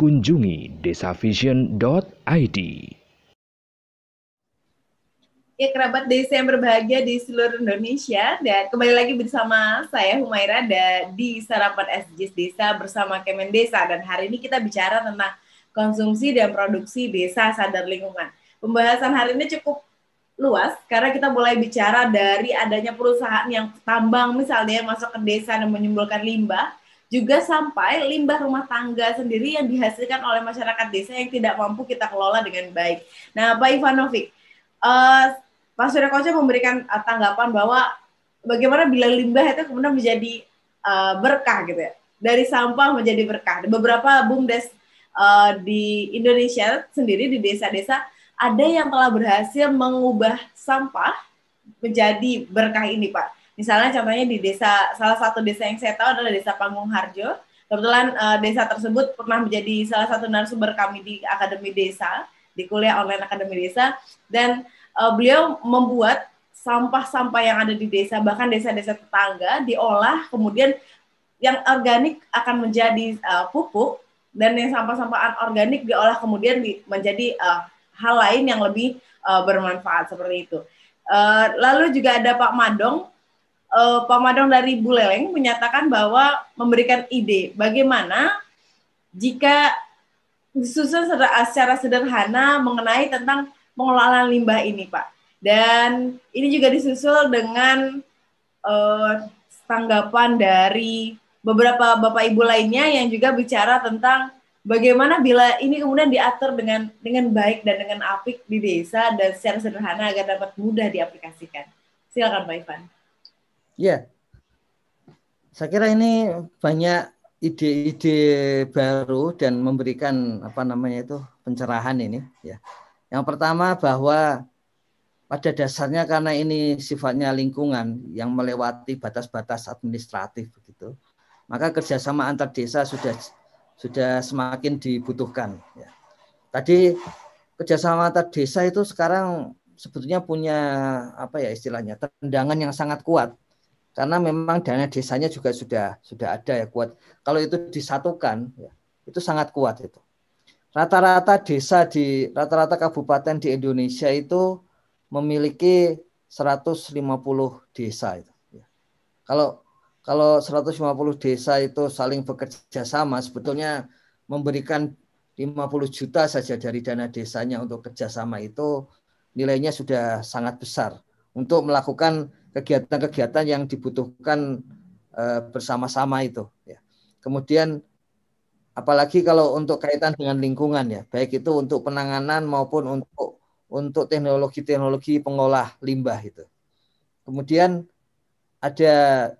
kunjungi desavision.id. Ya kerabat desa yang berbahagia di seluruh Indonesia dan kembali lagi bersama saya Humaira ada di Sarapan SJS Desa bersama Kemen Desa dan hari ini kita bicara tentang konsumsi dan produksi desa sadar lingkungan. Pembahasan hari ini cukup luas karena kita mulai bicara dari adanya perusahaan yang tambang misalnya yang masuk ke desa dan menyumbulkan limbah juga sampai limbah rumah tangga sendiri yang dihasilkan oleh masyarakat desa yang tidak mampu kita kelola dengan baik. Nah, Pak Ivanovic, uh, Pak Surya Koca memberikan uh, tanggapan bahwa bagaimana bila limbah itu kemudian menjadi uh, berkah gitu ya. Dari sampah menjadi berkah. Beberapa BUMDes uh, di Indonesia sendiri di desa-desa ada yang telah berhasil mengubah sampah menjadi berkah ini, Pak. Misalnya contohnya di desa salah satu desa yang saya tahu adalah Desa Panggung Harjo. Kebetulan uh, desa tersebut pernah menjadi salah satu narasumber kami di Akademi Desa, di kuliah online Akademi Desa dan uh, beliau membuat sampah-sampah yang ada di desa bahkan desa-desa tetangga diolah kemudian yang organik akan menjadi uh, pupuk dan yang sampah-sampah organik diolah kemudian di, menjadi uh, hal lain yang lebih uh, bermanfaat seperti itu. Uh, lalu juga ada Pak Madong, uh, Pak Madong dari Buleleng menyatakan bahwa memberikan ide bagaimana jika disusun secara sederhana mengenai tentang pengelolaan limbah ini, Pak. Dan ini juga disusul dengan uh, tanggapan dari beberapa bapak ibu lainnya yang juga bicara tentang bagaimana bila ini kemudian diatur dengan dengan baik dan dengan apik di desa dan secara sederhana agar dapat mudah diaplikasikan. Silakan Pak Ivan. Ya, saya kira ini banyak ide-ide baru dan memberikan apa namanya itu pencerahan ini ya yang pertama bahwa pada dasarnya karena ini sifatnya lingkungan yang melewati batas-batas administratif begitu, maka kerjasama antar desa sudah sudah semakin dibutuhkan. Ya. Tadi kerjasama antar desa itu sekarang sebetulnya punya apa ya istilahnya tendangan yang sangat kuat karena memang dana desanya juga sudah sudah ada ya kuat. Kalau itu disatukan, ya, itu sangat kuat itu rata-rata desa di rata-rata kabupaten di Indonesia itu memiliki 150 desa itu. Ya. Kalau kalau 150 desa itu saling bekerja sama sebetulnya memberikan 50 juta saja dari dana desanya untuk kerjasama itu nilainya sudah sangat besar untuk melakukan kegiatan-kegiatan yang dibutuhkan uh, bersama-sama itu. Ya. Kemudian apalagi kalau untuk kaitan dengan lingkungan ya, baik itu untuk penanganan maupun untuk untuk teknologi-teknologi pengolah limbah itu. Kemudian ada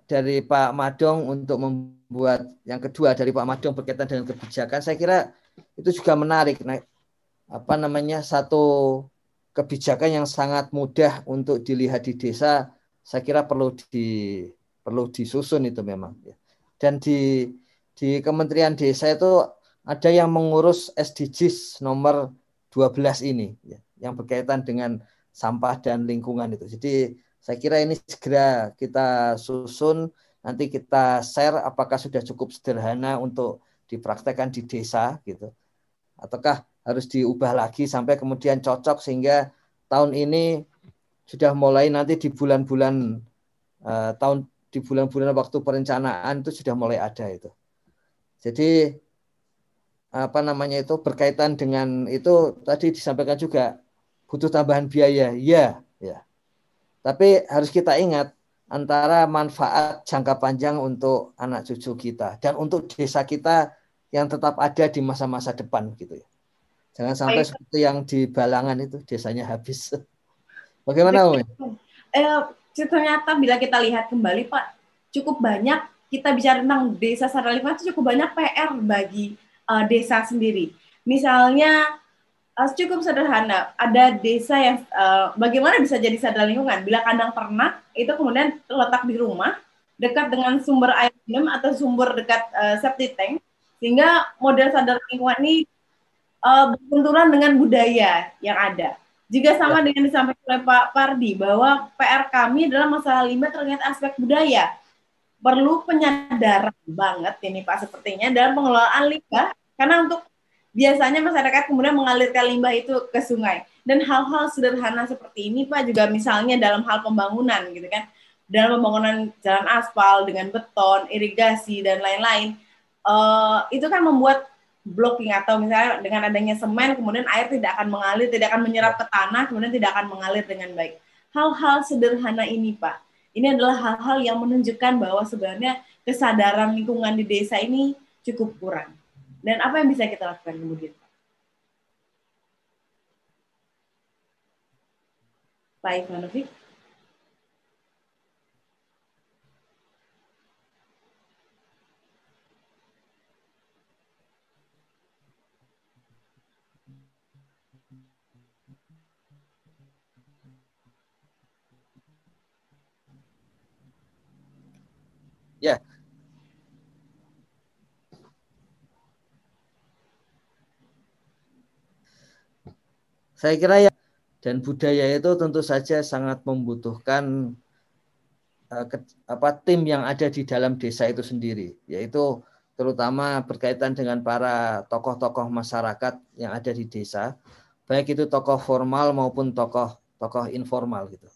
dari Pak Madong untuk membuat yang kedua dari Pak Madong berkaitan dengan kebijakan, saya kira itu juga menarik. Nah, apa namanya satu kebijakan yang sangat mudah untuk dilihat di desa, saya kira perlu di perlu disusun itu memang. Ya. Dan di di Kementerian Desa itu ada yang mengurus SDGs nomor 12 ini ya, yang berkaitan dengan sampah dan lingkungan itu. Jadi saya kira ini segera kita susun, nanti kita share apakah sudah cukup sederhana untuk dipraktekkan di desa gitu. Ataukah harus diubah lagi sampai kemudian cocok sehingga tahun ini sudah mulai nanti di bulan-bulan uh, tahun di bulan-bulan waktu perencanaan itu sudah mulai ada itu. Jadi apa namanya itu berkaitan dengan itu tadi disampaikan juga butuh tambahan biaya, ya, ya. Tapi harus kita ingat antara manfaat jangka panjang untuk anak cucu kita dan untuk desa kita yang tetap ada di masa-masa depan gitu ya. Jangan sampai Baik. seperti yang di Balangan itu desanya habis. (laughs) Bagaimana, Om? Eh, ternyata bila kita lihat kembali, Pak, cukup banyak kita bicara tentang desa sadar lingkungan itu cukup banyak PR bagi uh, desa sendiri. Misalnya uh, cukup sederhana, ada desa yang uh, bagaimana bisa jadi sadar lingkungan bila kandang ternak itu kemudian terletak di rumah dekat dengan sumber air minum atau sumber dekat uh, septic tank sehingga model sadar lingkungan ini uh, berbenturan dengan budaya yang ada. Juga sama ya. dengan disampaikan oleh Pak Pardi bahwa PR kami adalah masalah limbah terkait aspek budaya perlu penyadaran banget ini Pak sepertinya dalam pengelolaan limbah Karena untuk biasanya masyarakat kemudian mengalirkan limbah itu ke sungai. Dan hal-hal sederhana seperti ini Pak juga misalnya dalam hal pembangunan gitu kan. Dalam pembangunan jalan aspal dengan beton, irigasi dan lain-lain. Uh, itu kan membuat blocking atau misalnya dengan adanya semen kemudian air tidak akan mengalir, tidak akan menyerap ke tanah, kemudian tidak akan mengalir dengan baik. Hal-hal sederhana ini, Pak, ini adalah hal-hal yang menunjukkan bahwa sebenarnya kesadaran lingkungan di desa ini cukup kurang. Dan apa yang bisa kita lakukan kemudian? Pak Ivanovic? Ya. Saya kira ya dan budaya itu tentu saja sangat membutuhkan uh, ke, apa tim yang ada di dalam desa itu sendiri, yaitu terutama berkaitan dengan para tokoh-tokoh masyarakat yang ada di desa, baik itu tokoh formal maupun tokoh tokoh informal gitu.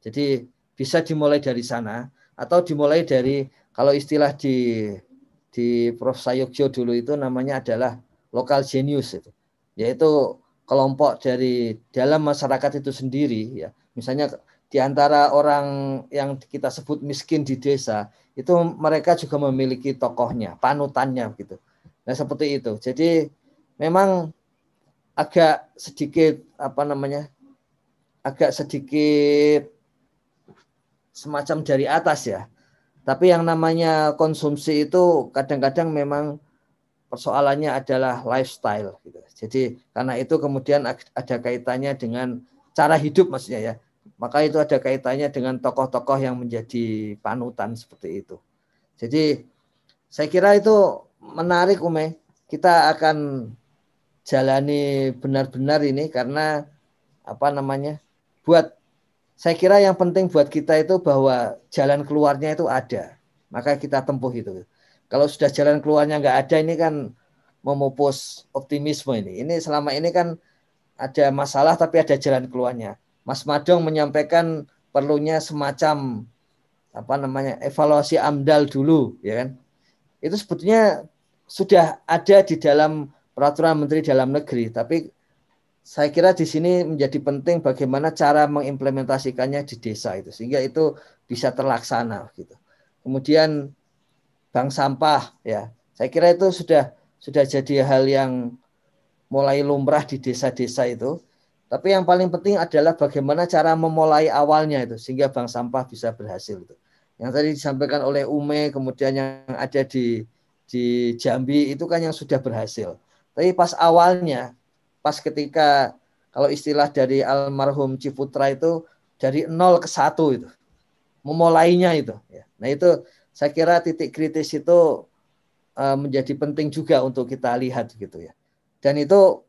Jadi bisa dimulai dari sana atau dimulai dari kalau istilah di di Prof Sayogyo dulu itu namanya adalah lokal genius itu, yaitu kelompok dari dalam masyarakat itu sendiri ya. Misalnya di antara orang yang kita sebut miskin di desa itu mereka juga memiliki tokohnya, panutannya gitu. Nah, seperti itu. Jadi memang agak sedikit apa namanya? agak sedikit semacam dari atas ya tapi yang namanya konsumsi itu kadang-kadang memang persoalannya adalah lifestyle gitu. Jadi karena itu kemudian ada kaitannya dengan cara hidup maksudnya ya. Maka itu ada kaitannya dengan tokoh-tokoh yang menjadi panutan seperti itu. Jadi saya kira itu menarik Ume. Kita akan jalani benar-benar ini karena apa namanya? buat saya kira yang penting buat kita itu bahwa jalan keluarnya itu ada. Maka kita tempuh itu. Kalau sudah jalan keluarnya nggak ada ini kan memupus optimisme ini. Ini selama ini kan ada masalah tapi ada jalan keluarnya. Mas Madong menyampaikan perlunya semacam apa namanya evaluasi AMDAL dulu, ya kan? Itu sebetulnya sudah ada di dalam peraturan Menteri Dalam Negeri, tapi saya kira di sini menjadi penting bagaimana cara mengimplementasikannya di desa itu sehingga itu bisa terlaksana gitu. Kemudian bank sampah ya. Saya kira itu sudah sudah jadi hal yang mulai lumrah di desa-desa itu. Tapi yang paling penting adalah bagaimana cara memulai awalnya itu sehingga bank sampah bisa berhasil itu. Yang tadi disampaikan oleh Ume kemudian yang ada di di Jambi itu kan yang sudah berhasil. Tapi pas awalnya pas ketika kalau istilah dari almarhum Ciputra itu dari nol ke satu itu memulainya itu ya. nah itu saya kira titik kritis itu uh, menjadi penting juga untuk kita lihat gitu ya. Dan itu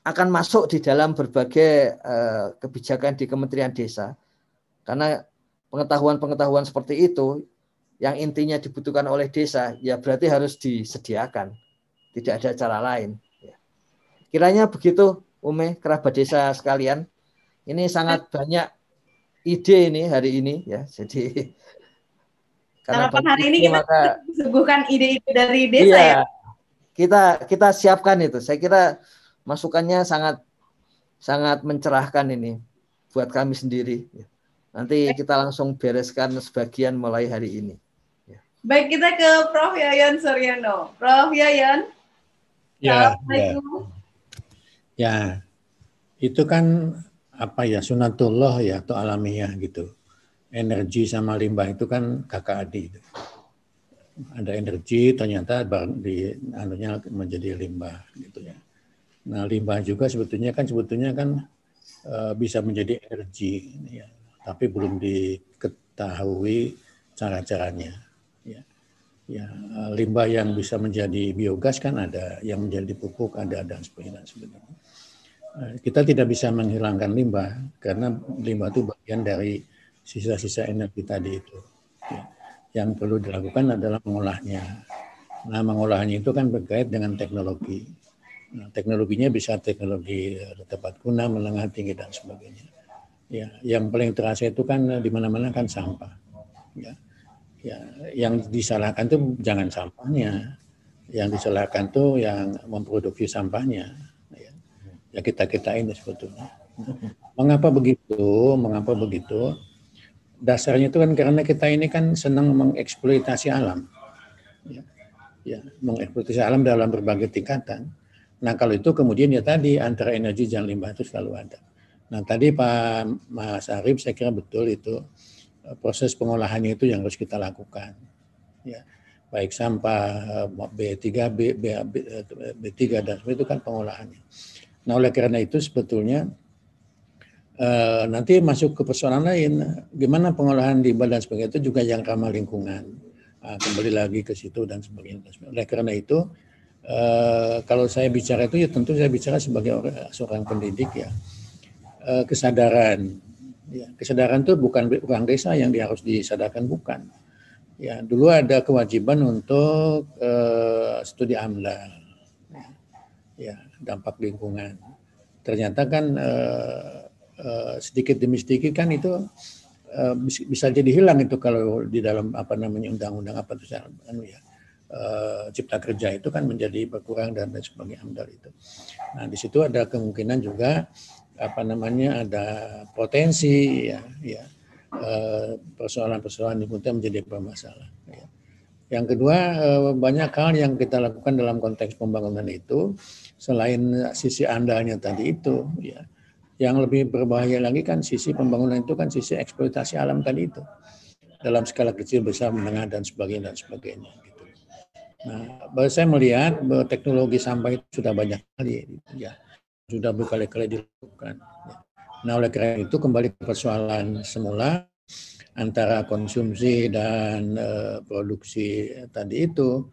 akan masuk di dalam berbagai uh, kebijakan di Kementerian Desa. Karena pengetahuan-pengetahuan seperti itu yang intinya dibutuhkan oleh desa ya berarti harus disediakan. Tidak ada cara lain Kiranya begitu Ume, kerabat desa sekalian. Ini sangat banyak ide ini hari ini ya. Jadi (laughs) karena hari ini kita maka, suguhkan ide-ide dari desa iya, ya. Kita kita siapkan itu. Saya kira masukannya sangat sangat mencerahkan ini buat kami sendiri. Nanti kita langsung bereskan sebagian mulai hari ini. Baik kita ke Prof Yayan Suryono. Prof Yayan. Ya, Assalamualaikum. Ya. Ya, itu kan apa ya sunatullah ya atau alamiah gitu. Energi sama limbah itu kan kakak adik. Ada energi ternyata di anunya menjadi limbah gitu ya. Nah limbah juga sebetulnya kan sebetulnya kan e, bisa menjadi energi ya, tapi belum diketahui cara-caranya. Ya. ya limbah yang bisa menjadi biogas kan ada, yang menjadi pupuk ada dan sebagainya sebenarnya. Eh, kita tidak bisa menghilangkan limbah karena limbah itu bagian dari sisa-sisa energi tadi itu. Ya. Yang perlu dilakukan adalah mengolahnya. Nah, mengolahnya itu kan berkait dengan teknologi. Nah, teknologinya bisa teknologi tepat guna, menengah tinggi dan sebagainya. Ya, yang paling terasa itu kan di mana-mana kan sampah. Ya, ya, yang disalahkan tuh jangan sampahnya, yang disalahkan tuh yang memproduksi sampahnya. Ya, ya kita kita ini sebetulnya. Mengapa begitu? Mengapa begitu? Dasarnya itu kan karena kita ini kan senang mengeksploitasi alam. Ya ya mengeksploitasi alam dalam berbagai tingkatan. Nah kalau itu kemudian ya tadi antara energi dan limbah itu selalu ada. Nah tadi Pak Mas Arif saya kira betul itu proses pengolahannya itu yang harus kita lakukan. Ya baik sampah B3, B, B, B, B3 dan sebagainya itu kan pengolahannya. Nah oleh karena itu sebetulnya eh, nanti masuk ke persoalan lain, gimana pengolahan di badan sebagainya itu juga yang ramah lingkungan Ah, kembali lagi ke situ dan sebagainya. Oleh karena itu, uh, kalau saya bicara itu ya tentu saya bicara sebagai orang, seorang pendidik ya uh, kesadaran. Ya, kesadaran itu bukan orang desa yang dia harus disadarkan bukan. Ya, dulu ada kewajiban untuk uh, studi AMLA, ya, dampak lingkungan. Ternyata kan uh, uh, sedikit demi sedikit kan itu Eh, bisa jadi hilang itu kalau di dalam apa namanya undang-undang apa itu anu ya uh, cipta kerja itu kan menjadi berkurang dan lain amdal itu. Nah di situ ada kemungkinan juga apa namanya ada potensi ya ya uh, persoalan-persoalan lingkungan menjadi bermasalah. Ya. Yang kedua banyak hal yang kita lakukan dalam konteks pembangunan itu selain sisi andalnya tadi itu ya yang lebih berbahaya lagi kan sisi pembangunan itu kan sisi eksploitasi alam tadi itu dalam skala kecil, besar, menengah dan sebagainya dan sebagainya. Gitu. Nah, saya melihat bahwa teknologi sampah itu sudah banyak kali, ya sudah berkali-kali dilakukan. Nah, oleh karena itu kembali ke persoalan semula antara konsumsi dan uh, produksi tadi itu,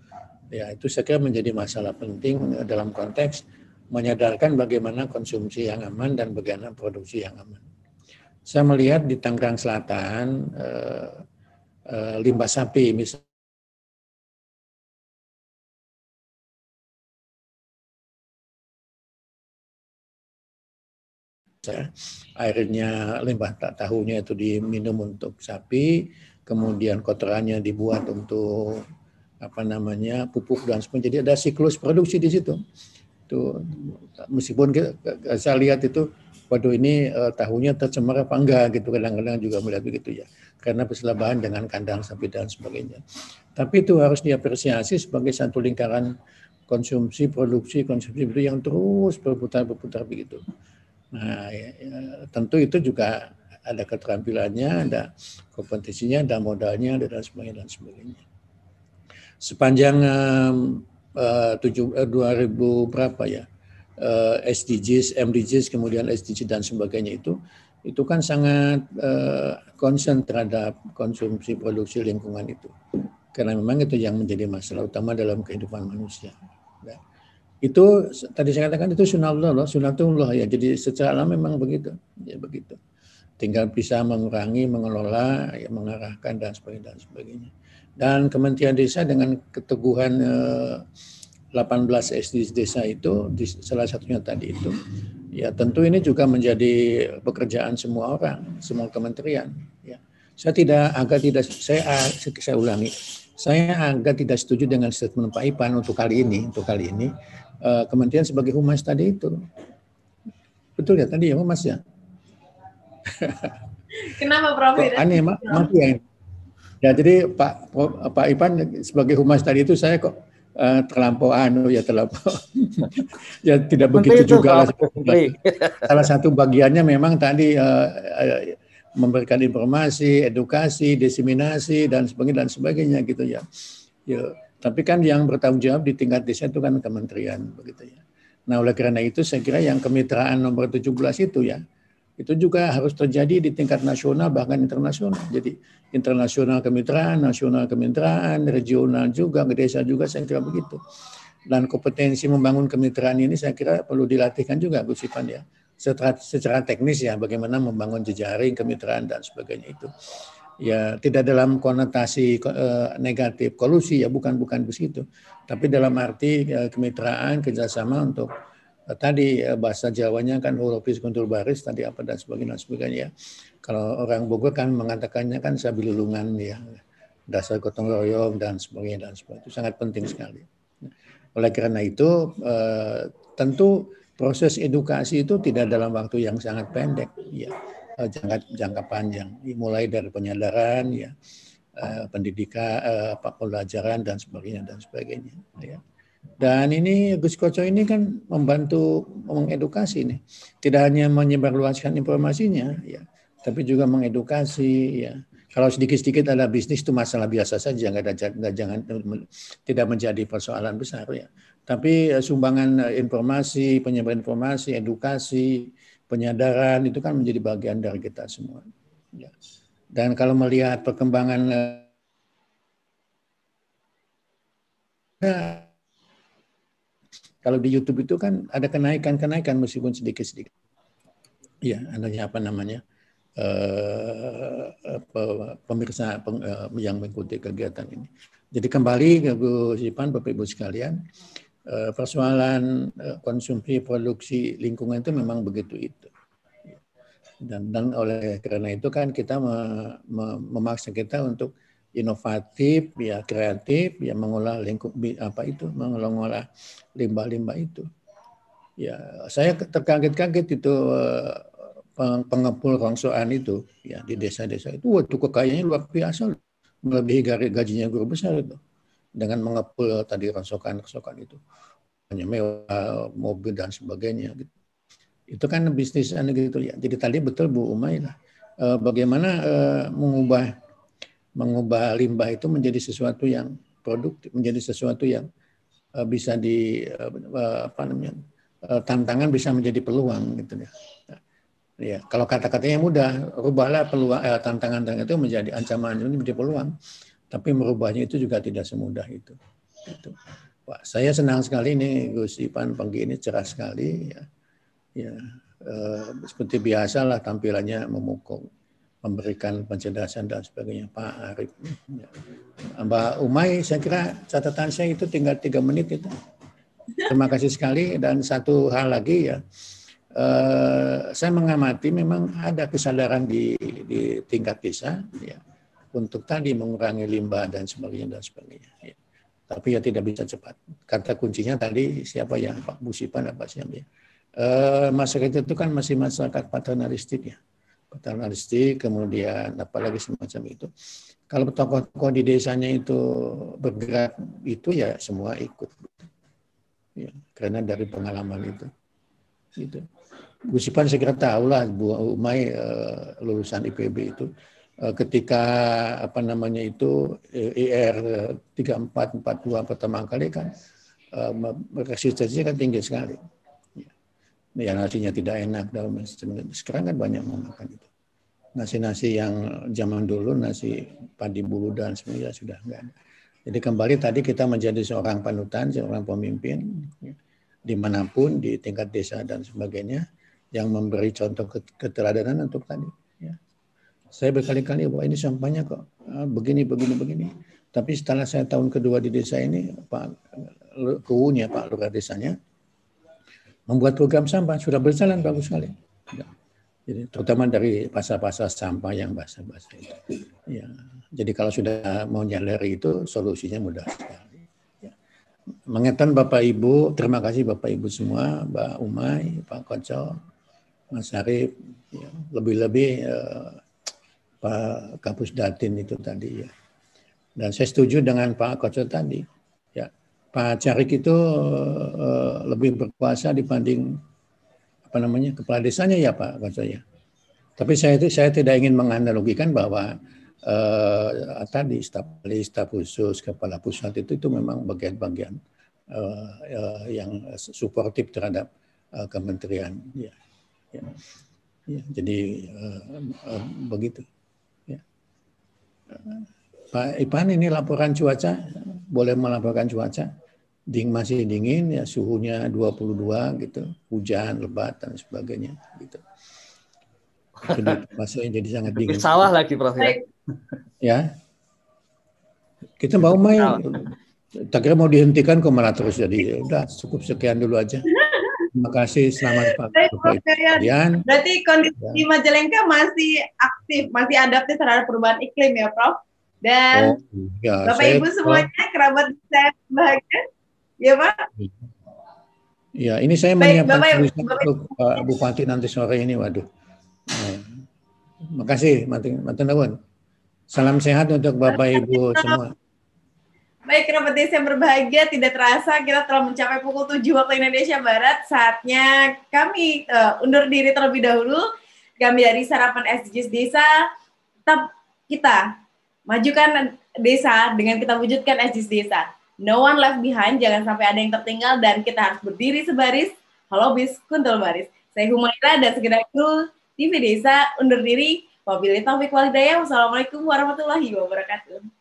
ya itu saya kira menjadi masalah penting dalam konteks menyadarkan bagaimana konsumsi yang aman dan bagaimana produksi yang aman. Saya melihat di Tangerang Selatan eh, eh, limbah sapi misalnya airnya limbah tahunya itu diminum untuk sapi, kemudian kotorannya dibuat untuk apa namanya pupuk dan sebagainya. Jadi ada siklus produksi di situ. Itu meskipun saya lihat itu waduh ini uh, tahunya tercemar apa enggak gitu kadang-kadang juga melihat begitu ya. Karena perselambaan dengan kandang sapi dan sebagainya. Tapi itu harus diapresiasi sebagai satu lingkaran konsumsi produksi konsumsi itu yang terus berputar berputar begitu nah ya, ya, tentu itu juga ada keterampilannya ada kompetisinya ada modalnya dan sebagainya dan sebagainya sepanjang uh, tujuh, uh, 2000 berapa ya uh, SDGs, MDGs, kemudian SDG dan sebagainya itu itu kan sangat uh, concern terhadap konsumsi produksi lingkungan itu karena memang itu yang menjadi masalah utama dalam kehidupan manusia. Itu tadi saya katakan itu sunatullah, sunatullah ya. Jadi secara alam memang begitu, ya begitu. Tinggal bisa mengurangi, mengelola, ya, mengarahkan dan sebagainya dan sebagainya. Dan Kementerian Desa dengan keteguhan 18 eh, SD desa itu, salah satunya tadi itu, ya tentu ini juga menjadi pekerjaan semua orang, semua kementerian. Ya. Saya tidak agak tidak saya saya ulangi, saya agak tidak setuju dengan statement Pak Ipan untuk kali ini, untuk kali ini eh, kementerian sebagai humas tadi itu. Betul ya tadi ya humas ya. Kenapa Prof? aneh, mati ya. Ya jadi Pak Pak Ipan sebagai humas tadi itu saya kok uh, terlampau anu ya terlampau (laughs) ya tidak begitu itu, juga lah. (laughs) Salah satu bagiannya memang tadi uh, uh, memberikan informasi, edukasi, diseminasi dan sebagainya dan sebagainya gitu ya. Ya, tapi kan yang bertanggung jawab di tingkat desa itu kan kementerian begitu ya. Nah, oleh karena itu saya kira yang kemitraan nomor 17 itu ya itu juga harus terjadi di tingkat nasional bahkan internasional. Jadi internasional kemitraan, nasional kemitraan, regional juga, ke desa juga saya kira begitu. Dan kompetensi membangun kemitraan ini saya kira perlu dilatihkan juga Gus Ipan ya. Secara, secara teknis ya bagaimana membangun jejaring kemitraan dan sebagainya itu. Ya tidak dalam konotasi uh, negatif kolusi ya bukan bukan begitu. Tapi dalam arti uh, kemitraan kerjasama untuk uh, tadi uh, bahasa Jawanya kan hurufis kuntul baris tadi apa dan sebagainya dan sebagainya ya. kalau orang Bogor kan mengatakannya kan sabilulungan ya. Dasar gotong royong dan sebagainya dan sebagainya. Itu sangat penting sekali. Oleh karena itu tentu proses edukasi itu tidak dalam waktu yang sangat pendek ya. Eh, jangka jangka panjang, mulai dari penyadaran, ya, eh, pendidikan, uh, pelajaran dan sebagainya dan sebagainya. Ya. Dan ini Gus Koco ini kan membantu mengedukasi nih, tidak hanya menyebarluaskan informasinya, ya, tapi juga mengedukasi, ya. Kalau sedikit-sedikit ada bisnis itu masalah biasa saja, nggak ada nggak jangan tidak menjadi persoalan besar ya. Tapi sumbangan informasi, penyebaran informasi, edukasi, penyadaran itu kan menjadi bagian dari kita semua. Ya. Dan kalau melihat perkembangan eh, kalau di YouTube itu kan ada kenaikan-kenaikan meskipun sedikit-sedikit. Ya, adanya apa namanya? Uh, pemirsa uh, yang mengikuti kegiatan ini. Jadi kembali ke Bu Sipan, Bapak Ibu sekalian, persoalan eh, konsumsi produksi lingkungan itu memang begitu itu. Dan dan oleh karena itu kan kita me, me, memaksa kita untuk inovatif ya kreatif ya mengolah lingkup apa itu mengolah limbah-limbah itu. Ya saya terkaget-kaget itu eh, pengepul rongsoan itu ya di desa-desa itu. Waktu kekayaannya luar biasa melebihi gajinya guru besar itu dengan mengepul tadi rongsokan-rongsokan itu. Hanya mewah mobil dan sebagainya gitu. itu kan bisnis gitu. Ya jadi tadi betul Bu Umay lah. E, bagaimana e, mengubah mengubah limbah itu menjadi sesuatu yang produktif menjadi sesuatu yang e, bisa di apa namanya tantangan bisa menjadi peluang gitu ya. Ya kalau kata-katanya mudah rubahlah peluang eh, tantangan itu menjadi ancaman ini menjadi peluang tapi merubahnya itu juga tidak semudah itu. itu. Wah, saya senang sekali nih Gus Ipan pagi ini cerah sekali ya. Ya, eh, seperti biasa lah tampilannya memukul, memberikan penjelasan dan sebagainya Pak Arif. Ya. Mbak Umay, saya kira catatan saya itu tinggal tiga menit itu. Terima kasih sekali dan satu hal lagi ya. Uh, saya mengamati memang ada kesadaran di, di tingkat desa ya untuk tadi mengurangi limbah dan sebagainya dan sebagainya. Ya. Tapi ya tidak bisa cepat. Kata kuncinya tadi siapa yang Pak Busipan apa siapa ya. E, masyarakat itu kan masih masyarakat paternalistik ya. Paternalistik kemudian apalagi semacam itu. Kalau tokoh-tokoh di desanya itu bergerak itu ya semua ikut. Ya, karena dari pengalaman itu. Itu. Busipan saya kira tahu lah Bu Umay uh, lulusan IPB itu Eh, ketika apa namanya itu IR 3442 pertama kali kan eh, resistensinya kan tinggi sekali. Ya nasinya tidak enak dalam sekarang kan banyak memakan itu. Nasi-nasi yang zaman dulu nasi padi bulu dan semuanya sudah enggak ada. Jadi kembali tadi kita menjadi seorang panutan, seorang pemimpin ya, di mana pun di tingkat desa dan sebagainya yang memberi contoh keteladanan untuk tadi saya berkali-kali bahwa ini sampahnya kok ah, begini, begini, begini. Tapi setelah saya tahun kedua di desa ini, Pak Kuunya, Pak Lurah desanya, membuat program sampah sudah berjalan bagus sekali. Ya. Jadi terutama dari pasar-pasar sampah yang basah-basah itu. Ya. Jadi kalau sudah mau nyadari itu solusinya mudah sekali. Ya. Mengetan Bapak Ibu, terima kasih Bapak Ibu semua, Mbak Umay, Pak Koco, Mas Arif, ya. lebih-lebih uh, Pak Kapus Datin itu tadi ya. Dan saya setuju dengan Pak Koco tadi. Ya, Pak Carik itu uh, lebih berkuasa dibanding apa namanya kepala desanya ya Pak Koco ya. Tapi saya itu saya tidak ingin menganalogikan bahwa uh, tadi staf staf khusus kepala pusat itu itu memang bagian-bagian uh, uh, yang suportif terhadap uh, kementerian ya. ya. ya jadi begitu. Pak Ipan ini laporan cuaca, boleh melaporkan cuaca. Ding masih dingin ya suhunya 22 gitu, hujan lebat dan sebagainya gitu. Masih jadi sangat dingin. Sawah lagi Prof ya. Ya. Kita mau main. Tak kira mau dihentikan kok malah terus jadi. Udah cukup sekian dulu aja. Terima kasih, selamat pagi. Kalian. Berarti kondisi ya. Majalengka masih aktif, masih adaptif terhadap perubahan iklim ya, Prof. Dan oh, ya, Bapak saya, Ibu semuanya, kerabat saya bahagia, ya Pak? Ya, ini saya Baik, menyiapkan Bapak, tulisan Bapak, untuk uh, Bupati nanti sore ini, waduh. Nah, makasih, Matin Nawon. Salam sehat untuk Bapak Ibu semua. Baik, kerabat desa yang berbahagia, tidak terasa kita telah mencapai pukul 7 waktu Indonesia Barat. Saatnya kami uh, undur diri terlebih dahulu. Kami dari Sarapan SDGs Desa, tetap kita majukan desa dengan kita wujudkan SDGs Desa. No one left behind, jangan sampai ada yang tertinggal dan kita harus berdiri sebaris. Halo bis, kuntul baris. Saya Humaira dan sekedar kru TV Desa undur diri. Wabillahi taufik walhidayah. Wassalamualaikum warahmatullahi wabarakatuh.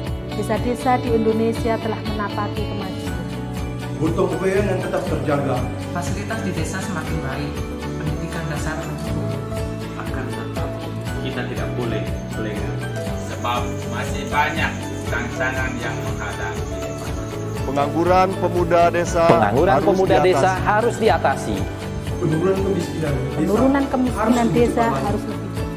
Desa-desa di Indonesia telah menapaki kemajuan. Butuh kebayaan yang tetap terjaga. Fasilitas di desa semakin baik, pendidikan dasar mencukupi. Akan tetap kita tidak boleh lengah. Sebab masih banyak tantangan yang menghadapi. Pengangguran pemuda desa Pengangguran harus pemuda diatasi. desa harus diatasi. Penurunan kemiskinan desa, Penurunan kemiskinan desa harus